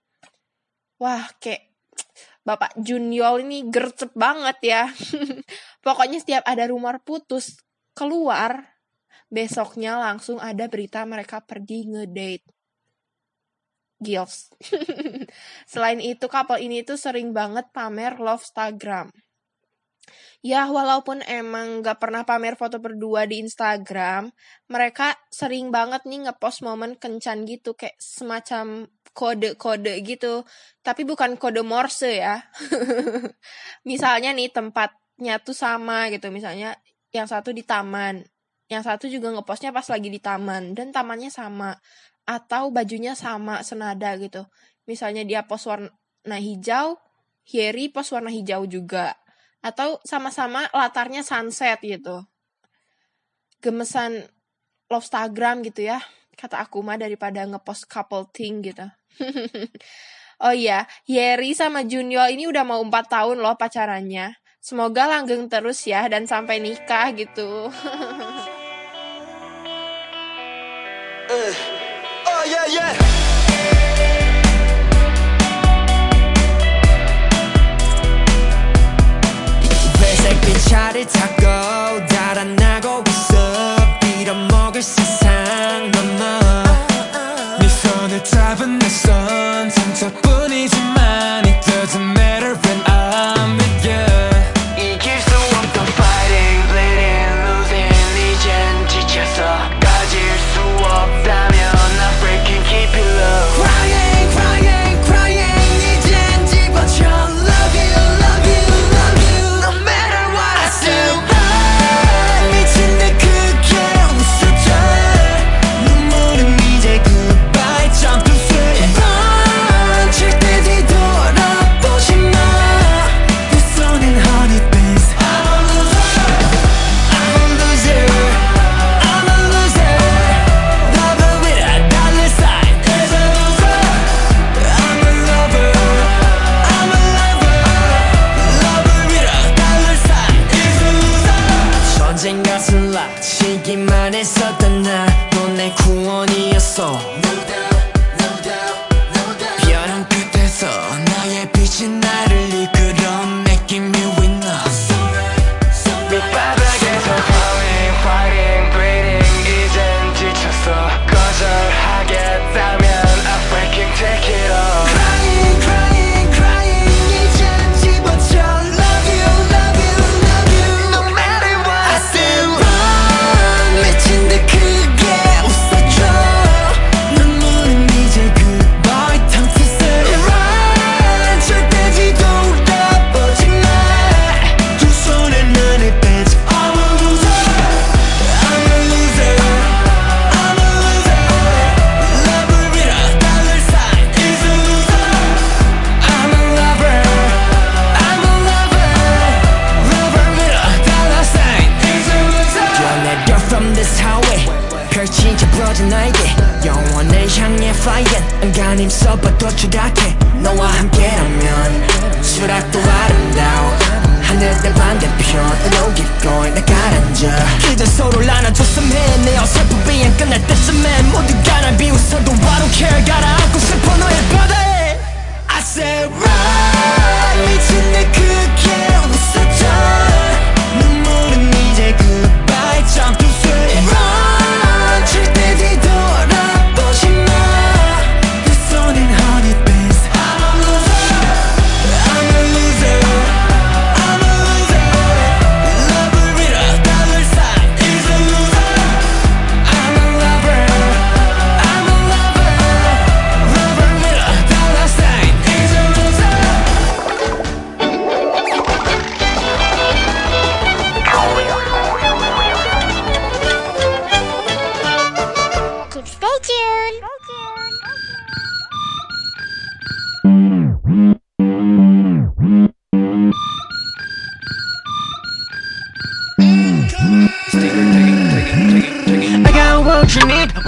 Wah, kayak Bapak Junior ini gercep banget ya. Pokoknya setiap ada rumor putus keluar, besoknya langsung ada berita mereka pergi ngedate. Gils. Selain itu, couple ini tuh sering banget pamer love Instagram. Ya, walaupun emang gak pernah pamer foto berdua di Instagram, mereka sering banget nih ngepost momen kencan gitu, kayak semacam kode-kode gitu. Tapi bukan kode Morse ya. misalnya nih tempatnya tuh sama gitu, misalnya yang satu di taman, yang satu juga ngepostnya pas lagi di taman, dan tamannya sama. Atau bajunya sama, senada gitu. Misalnya dia post warna hijau, Hyeri post warna hijau juga atau sama-sama latarnya sunset gitu. Gemesan love Instagram gitu ya Kata aku mah daripada ngepost couple thing gitu. oh iya, Yeri sama Junior ini udah mau 4 tahun loh pacarannya. Semoga langgeng terus ya dan sampai nikah gitu. Uh, oh yeah yeah. 회색빛 차를 타고 달아나고 모두가 날 비웃어도 I don't care 가라앉고 싶어 너의 바다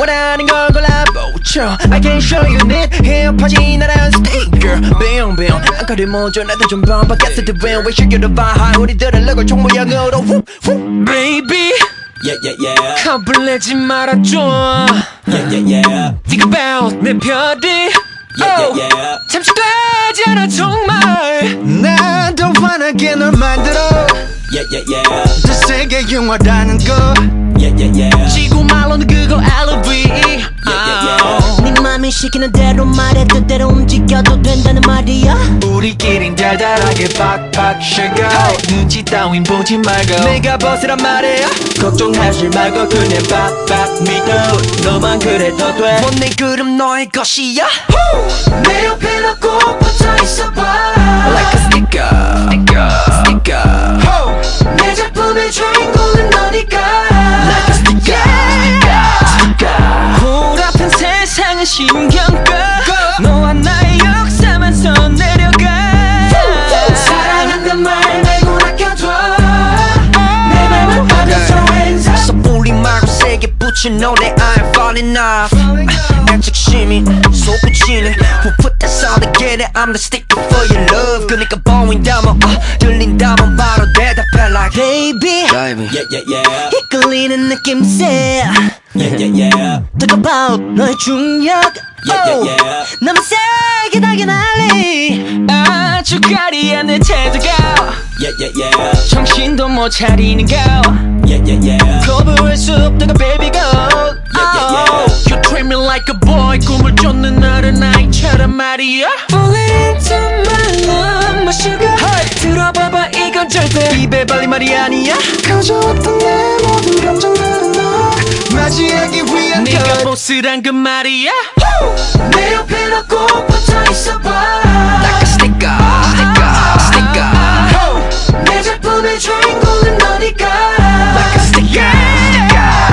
원하는 걸 골라보죠 I can show you need 힙하지 나란 speaker Bing bing 아까를 먼저 나도 좀 반박했을 때 when we should get a vibe 우리들은 럭을 총모양으로 whoop, whoop. Baby Yeah yeah yeah 겁을 말아줘 Yeah yeah yeah Think about 내 별이 Yeah Oh, yeah yeah 잠시 되지 않아 정말 나도 환하게 널 만들어 Yeah yeah yeah 저 세계 영화라는 거 Yeah yeah yeah 지구 말로는 그거 LV 네 맘이 시키는 대로 말해 뜻대로 움직여도 된다는 말이야. 우리끼린 달달하게 팍팍 쉐고. 눈치 따윈 보지 말고. 내가 벗으란 말이야. 걱정하지 말고 그냥 빡빡 믿어. 너만 그래도 돼. 원내 그름 너의 것이야? 내 옆에 너꼭 붙어 있어봐. Like a sticker Sticker Sticker 내 작품의 주인공은 너니까 세상은 신경 꺼 너와 나의 역사만 선 내려가 사랑한단 말 말고 아껴둬 내 맘을 받아줘 hands up 섣불리 말고 세게 붙인 노래 I'm falling off 애착심이 솟구치네 Who put that sound together I'm the sticker for your love 그니까 보인다면 어, 들린다면 바로 대답해 like Baby Yeah yeah yeah 이끌리는 느낌새 Yeah yeah yeah Talk about 너의 중력 Yeah yeah yeah 너무 세게 달게 날리 아주 가리야 내 태도가 Yeah yeah yeah 정신도 못 차리는 거 Yeah yeah yeah 거부할 수 없다가 baby go yeah, yeah. Oh, You treat me like a boy 꿈을 쫓는 나를 나이처럼 말이야 Falling into my love my sugar 들어봐봐 이건 절대 입에 발린 말이 아니야 가져왔던 내 모든 감정들은 너 맞이하기 위한 네가 보스란 그 말이야? 내 옆에 너꼭 붙어 있어봐. Like sticker Sticker Sticker 내 작품의 주인공은 너니까. Like sticker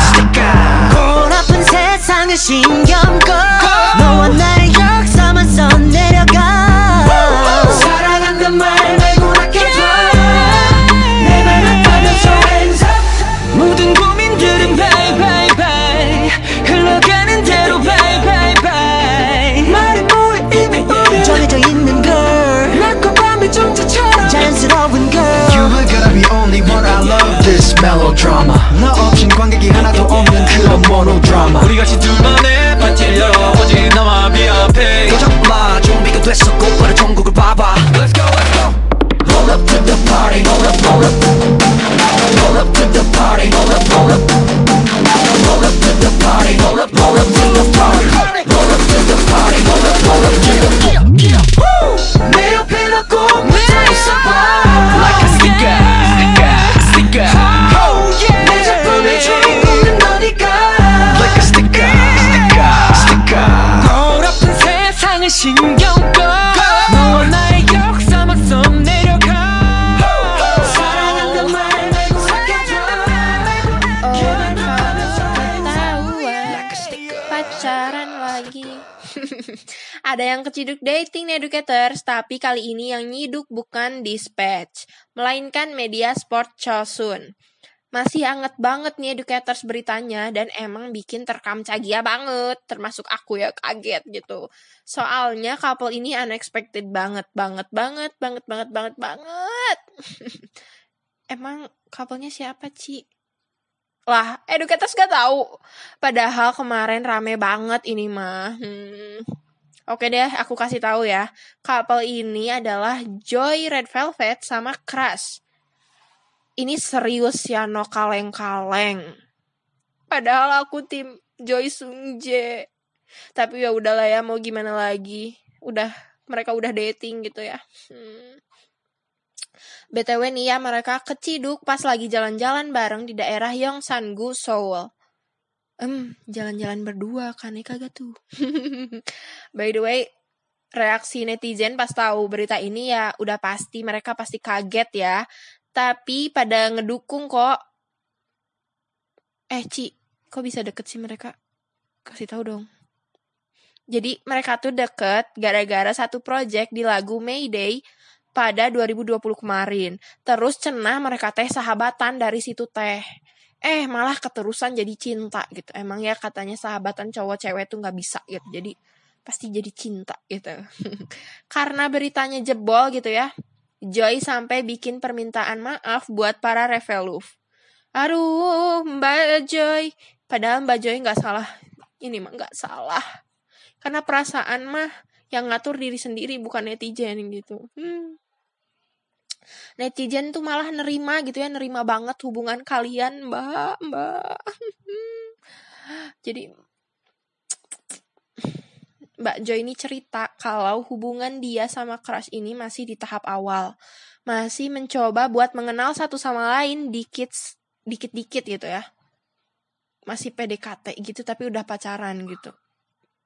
Sticker 골 아픈 세상을 신경 꺼. 너와 나의 역사만 선내 melodrama 너 없인 관객이 하나도 없는 그런 모노드라마 우리 같이 둘만의 파티를 열어 오직 나와 비앞에 도전마 준비가 됐어 곧바로 전국을 봐봐 Let's go let's go Roll up to the party roll up roll up Roll up to the party roll up roll up Roll up to the party roll up roll up to the party Roll up to the party roll up roll up yeah yeah yeah 신경 꺼 너와 나의 역사만 선 내려가 사랑한단 말 말고 아껴줘 Orang ketahuan pacaran lagi. Ada yang keciduk dating nih educators, tapi kali ini yang nyiduk bukan dispatch, melainkan media sport Chosun. Masih anget banget nih educators beritanya dan emang bikin terkam cagia banget. Termasuk aku ya kaget gitu. Soalnya couple ini unexpected banget, banget, banget, banget, banget, banget, banget. emang couple-nya siapa, Ci? Lah, educators gak tahu. Padahal kemarin rame banget ini mah. Hmm. Oke deh, aku kasih tahu ya. Couple ini adalah Joy Red Velvet sama Crush. Ini serius ya, no kaleng-kaleng. Padahal aku tim Joy Sungjae. Tapi ya udahlah ya, mau gimana lagi. Udah, mereka udah dating gitu ya. Hmm. BTW nih ya, mereka keciduk pas lagi jalan-jalan bareng di daerah Yongsan-gu, Seoul. Em, jalan-jalan berdua kan ya kagak tuh. By the way, reaksi netizen pas tahu berita ini ya udah pasti mereka pasti kaget ya. Tapi pada ngedukung kok. Eh, Ci, kok bisa deket sih mereka? Kasih tahu dong. Jadi mereka tuh deket gara-gara satu project di lagu Mayday pada 2020 kemarin. Terus cenah mereka teh sahabatan dari situ teh. Eh malah keterusan jadi cinta gitu. Emang ya katanya sahabatan cowok cewek tuh nggak bisa gitu. Jadi pasti jadi cinta gitu. Karena beritanya jebol gitu ya. Joy sampai bikin permintaan maaf buat para Reveluf. Aduh, Mbak Joy. Padahal Mbak Joy nggak salah. Ini mah nggak salah. Karena perasaan mah yang ngatur diri sendiri bukan netizen gitu. Hmm. Netizen tuh malah nerima gitu ya, nerima banget hubungan kalian, Mbak, Mbak. Jadi Mbak Joy ini cerita kalau hubungan dia sama Crush ini masih di tahap awal. Masih mencoba buat mengenal satu sama lain dikit dikit-dikit gitu ya. Masih PDKT gitu tapi udah pacaran gitu.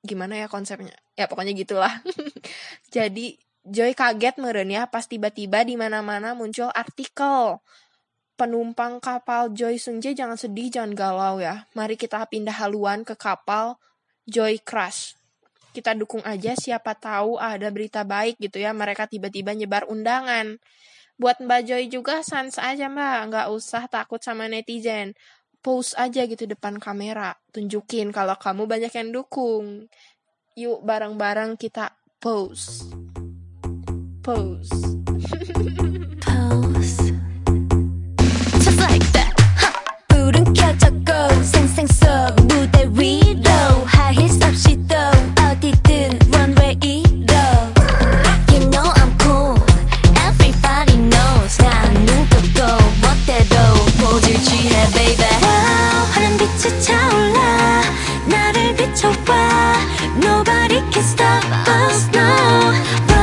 Gimana ya konsepnya? Ya pokoknya gitulah. Jadi Joy kaget meren ya pas tiba-tiba di mana-mana muncul artikel penumpang kapal Joy Sunjae jangan sedih, jangan galau ya. Mari kita pindah haluan ke kapal Joy Crush kita dukung aja siapa tahu ada berita baik gitu ya mereka tiba-tiba nyebar undangan buat Mbak Joy juga sans aja Mbak nggak usah takut sama netizen post aja gitu depan kamera tunjukin kalau kamu banyak yang dukung yuk bareng-bareng kita post post pose Just like that huh. 불은 켜졌고 생생 속 무대 위로 High heels 없이 포즈 취해 baby Wow 하얀 빛이 차올라 나를 비춰봐 Nobody can stop us no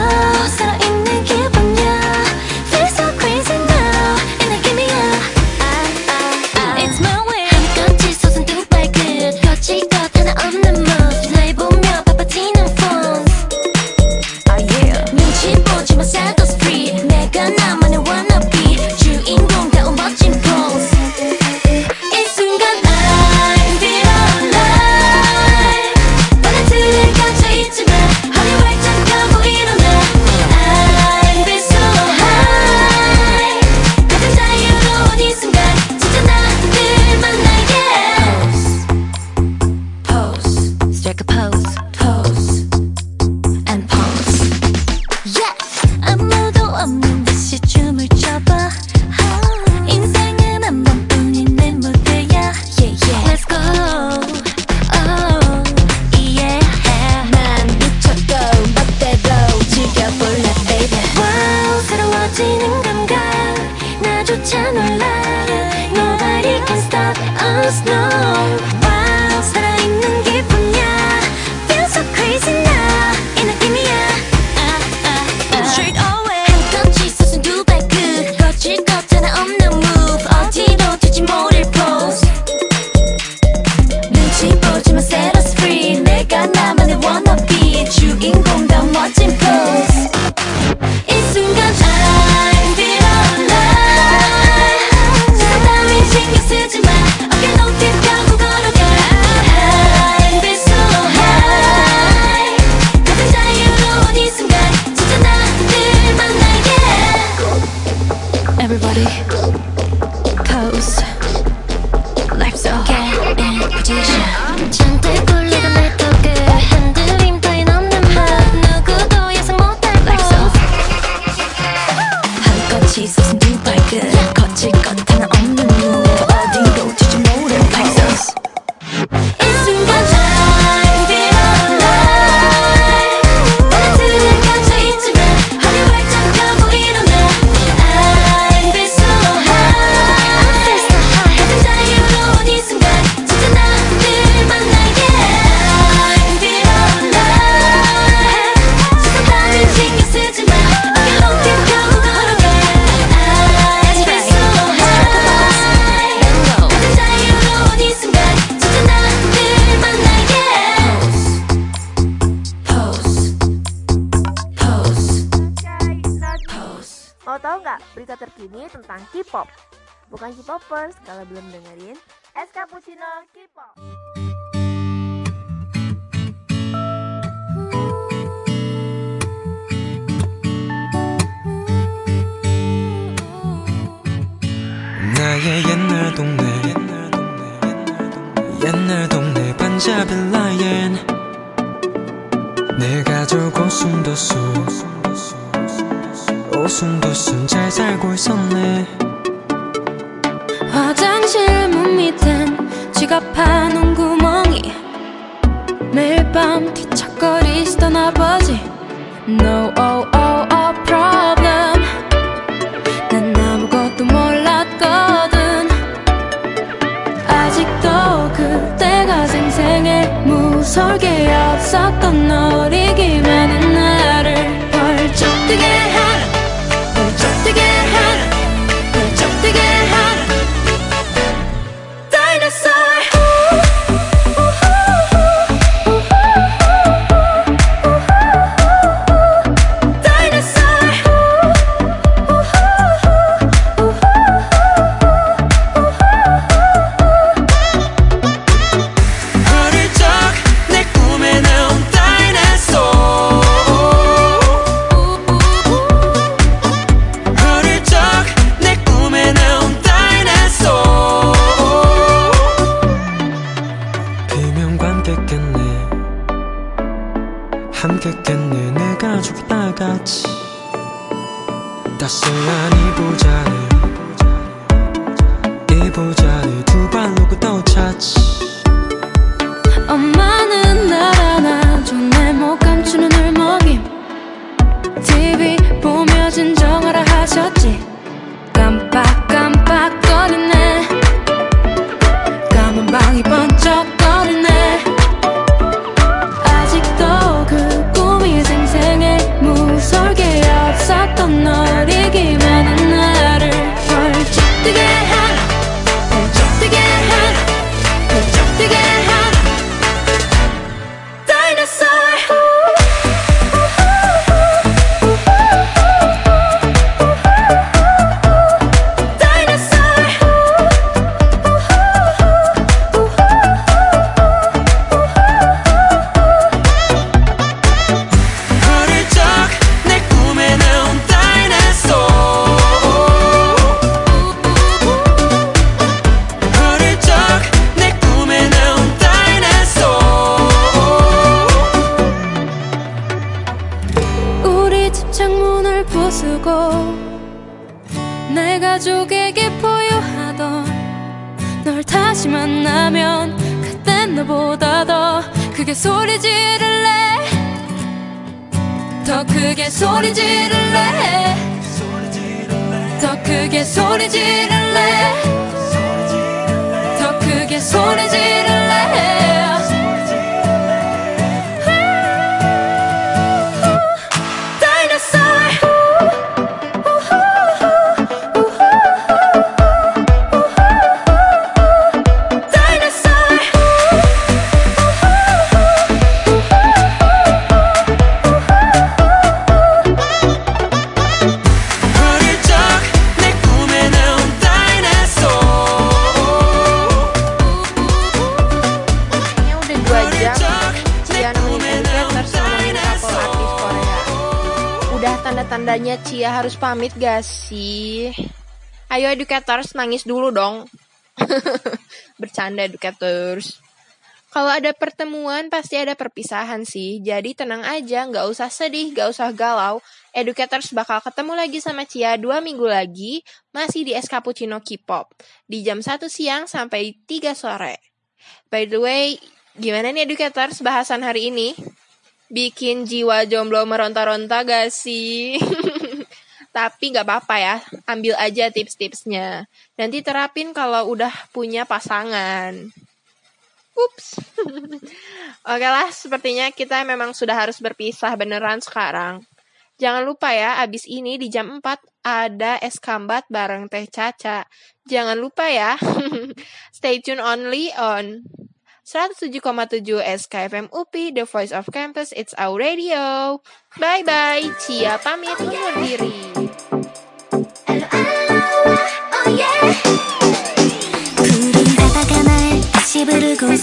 Educators nangis dulu dong. Bercanda Educators. Kalau ada pertemuan pasti ada perpisahan sih, jadi tenang aja, nggak usah sedih, nggak usah galau. Eh, Educators bakal ketemu lagi sama Cia dua minggu lagi, masih di Es Cappuccino K-pop, di jam 1 siang sampai 3 sore. By the way, gimana nih Educators bahasan hari ini? Bikin jiwa jomblo meronta-ronta gak sih? Tapi nggak apa-apa ya, ambil aja tips-tipsnya. Nanti terapin kalau udah punya pasangan. Ups. Oke lah, sepertinya kita memang sudah harus berpisah beneran sekarang. Jangan lupa ya, abis ini di jam 4 ada es kambat bareng Teh Caca. Jangan lupa ya. Stay tune only on 107,7 SKFM UPI, The Voice of Campus, It's Our Radio. Bye-bye, Cia pamit undur diri. Oh yeah. 구름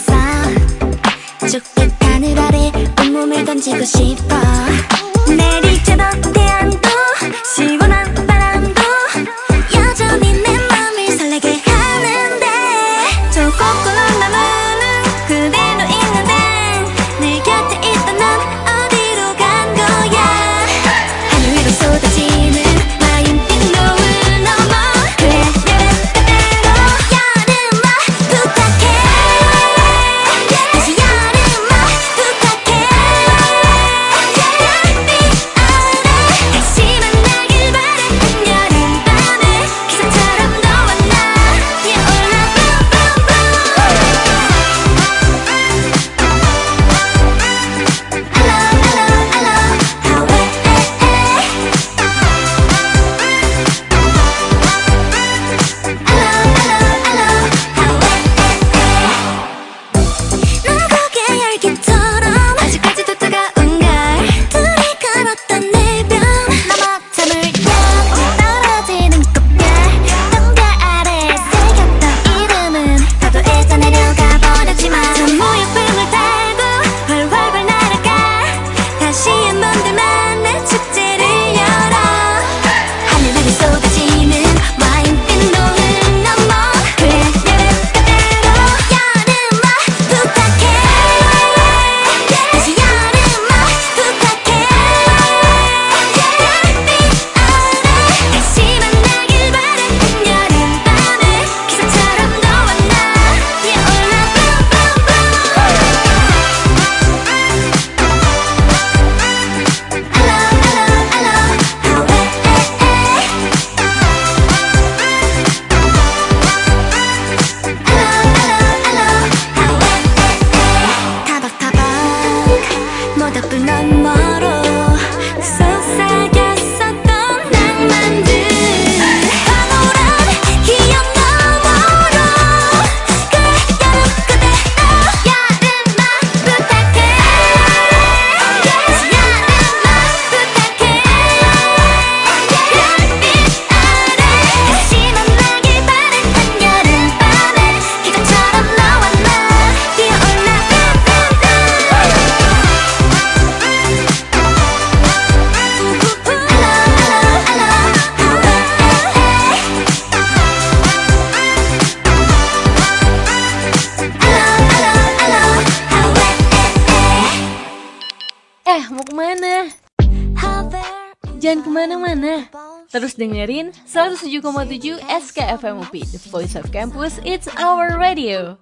107,7 SKFM The Voice of Campus, It's Our Radio.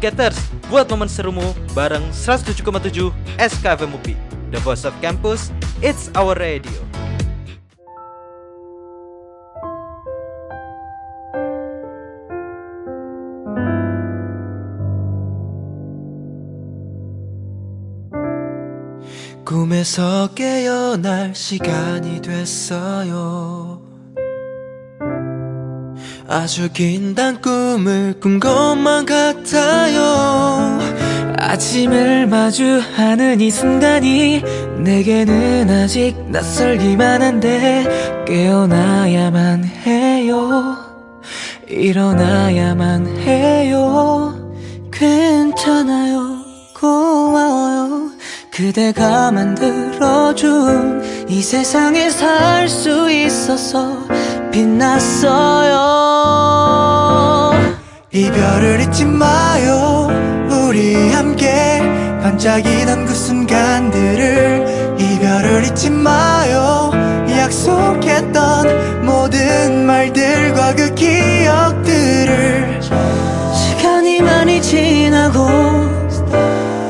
educators, buat momen serumu bareng 107,7 SKFM UPI. The Voice of Campus, it's our radio. 꿈에서 깨어날 시간이 됐어요 아주 긴 단 꿈을 꾼 것만 같아요. 아침을 마주하는 이 순간이 내게는 아직 낯설기만 한데 깨어나야만 해요. 일어나야만 해요. 괜찮아요. 고마워요. 그대가 만들어준 이 세상에 살 수 있어서 빛났어요 이별을 잊지 마요. 우리 함께 반짝이던 그 순간들을 이별을 잊지 마요. 약속했던 모든 말들과 그 기억들을 시간이 많이 지나고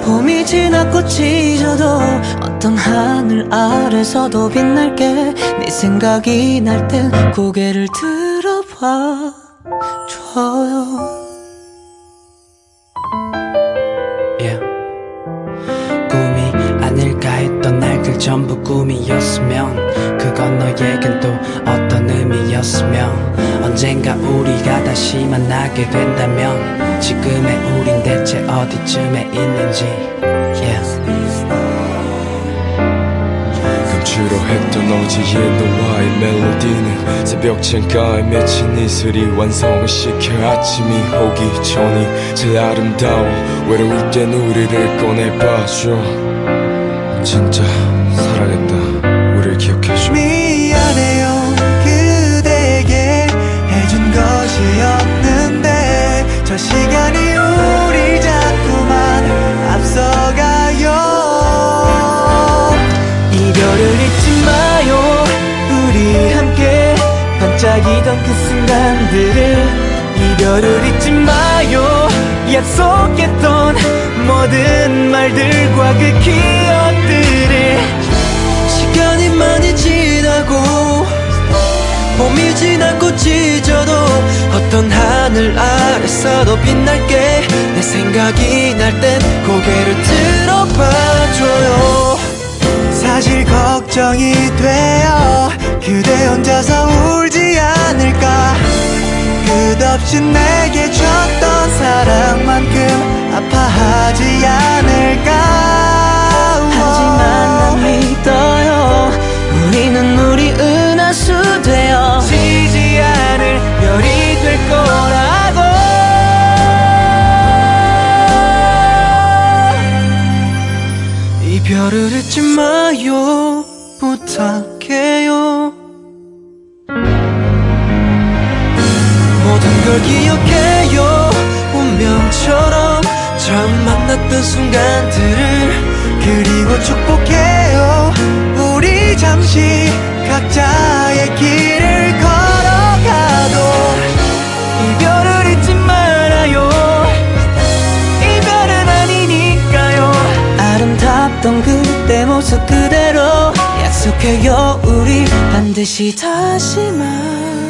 봄이 지나 꽃이 져도 어떤 하늘 아래서도 빛날게. 네 생각이 날 땐 고개를 들어봐 줘요 yeah. 꿈이 아닐까 했던 날들 전부 꿈이었으면 그건 너에겐 또 어떤 의미였으면 언젠가 우리가 다시 만나게 된다면 지금의 우린 대체 어디쯤에 있는지 yeah. 감추려 했던 어제의 너와의 멜로디는 새벽 창가에 맺힌 이슬이 완성을 시켜 아침이 오기 전이 제일 아름다워. 외로울 땐 우리를 꺼내봐줘. 진짜 사랑했다. 우릴 기억해줘. 미안해요. 그대에게 해준 것이 없는데 저 시간이 우리 자꾸만 앞서가 요 이별을 잊지 마요. 우리 함께 반짝이던 그 순간들을 이별을 잊지 마요. 약속했던 모든 말들과 그 기억들을 시간이 많이 지나고 봄이 지나 꽃이 져도 어떤 하늘 아래서도 빛날게. 내 생각이 날 땐 고개를 들어봐줘요 사실 걱정이 돼요 그대 혼자서 울지 않을까? 끝없이 내게 줬던 사랑만큼 아파하지 않을까? 하지만 난 믿어요. 우리는 우리 은하수 되어 지지 않을 별이 될 거라 이별을 잊지 마요. 부탁해요. 모든 걸 기억해요. 운명처럼 처음 만났던 순간들을 그리고 축복해요. 우리 잠시 각자의 길을 걸 아름답던 그때 모습 그대로 약속해요 우리 반드시 다시 만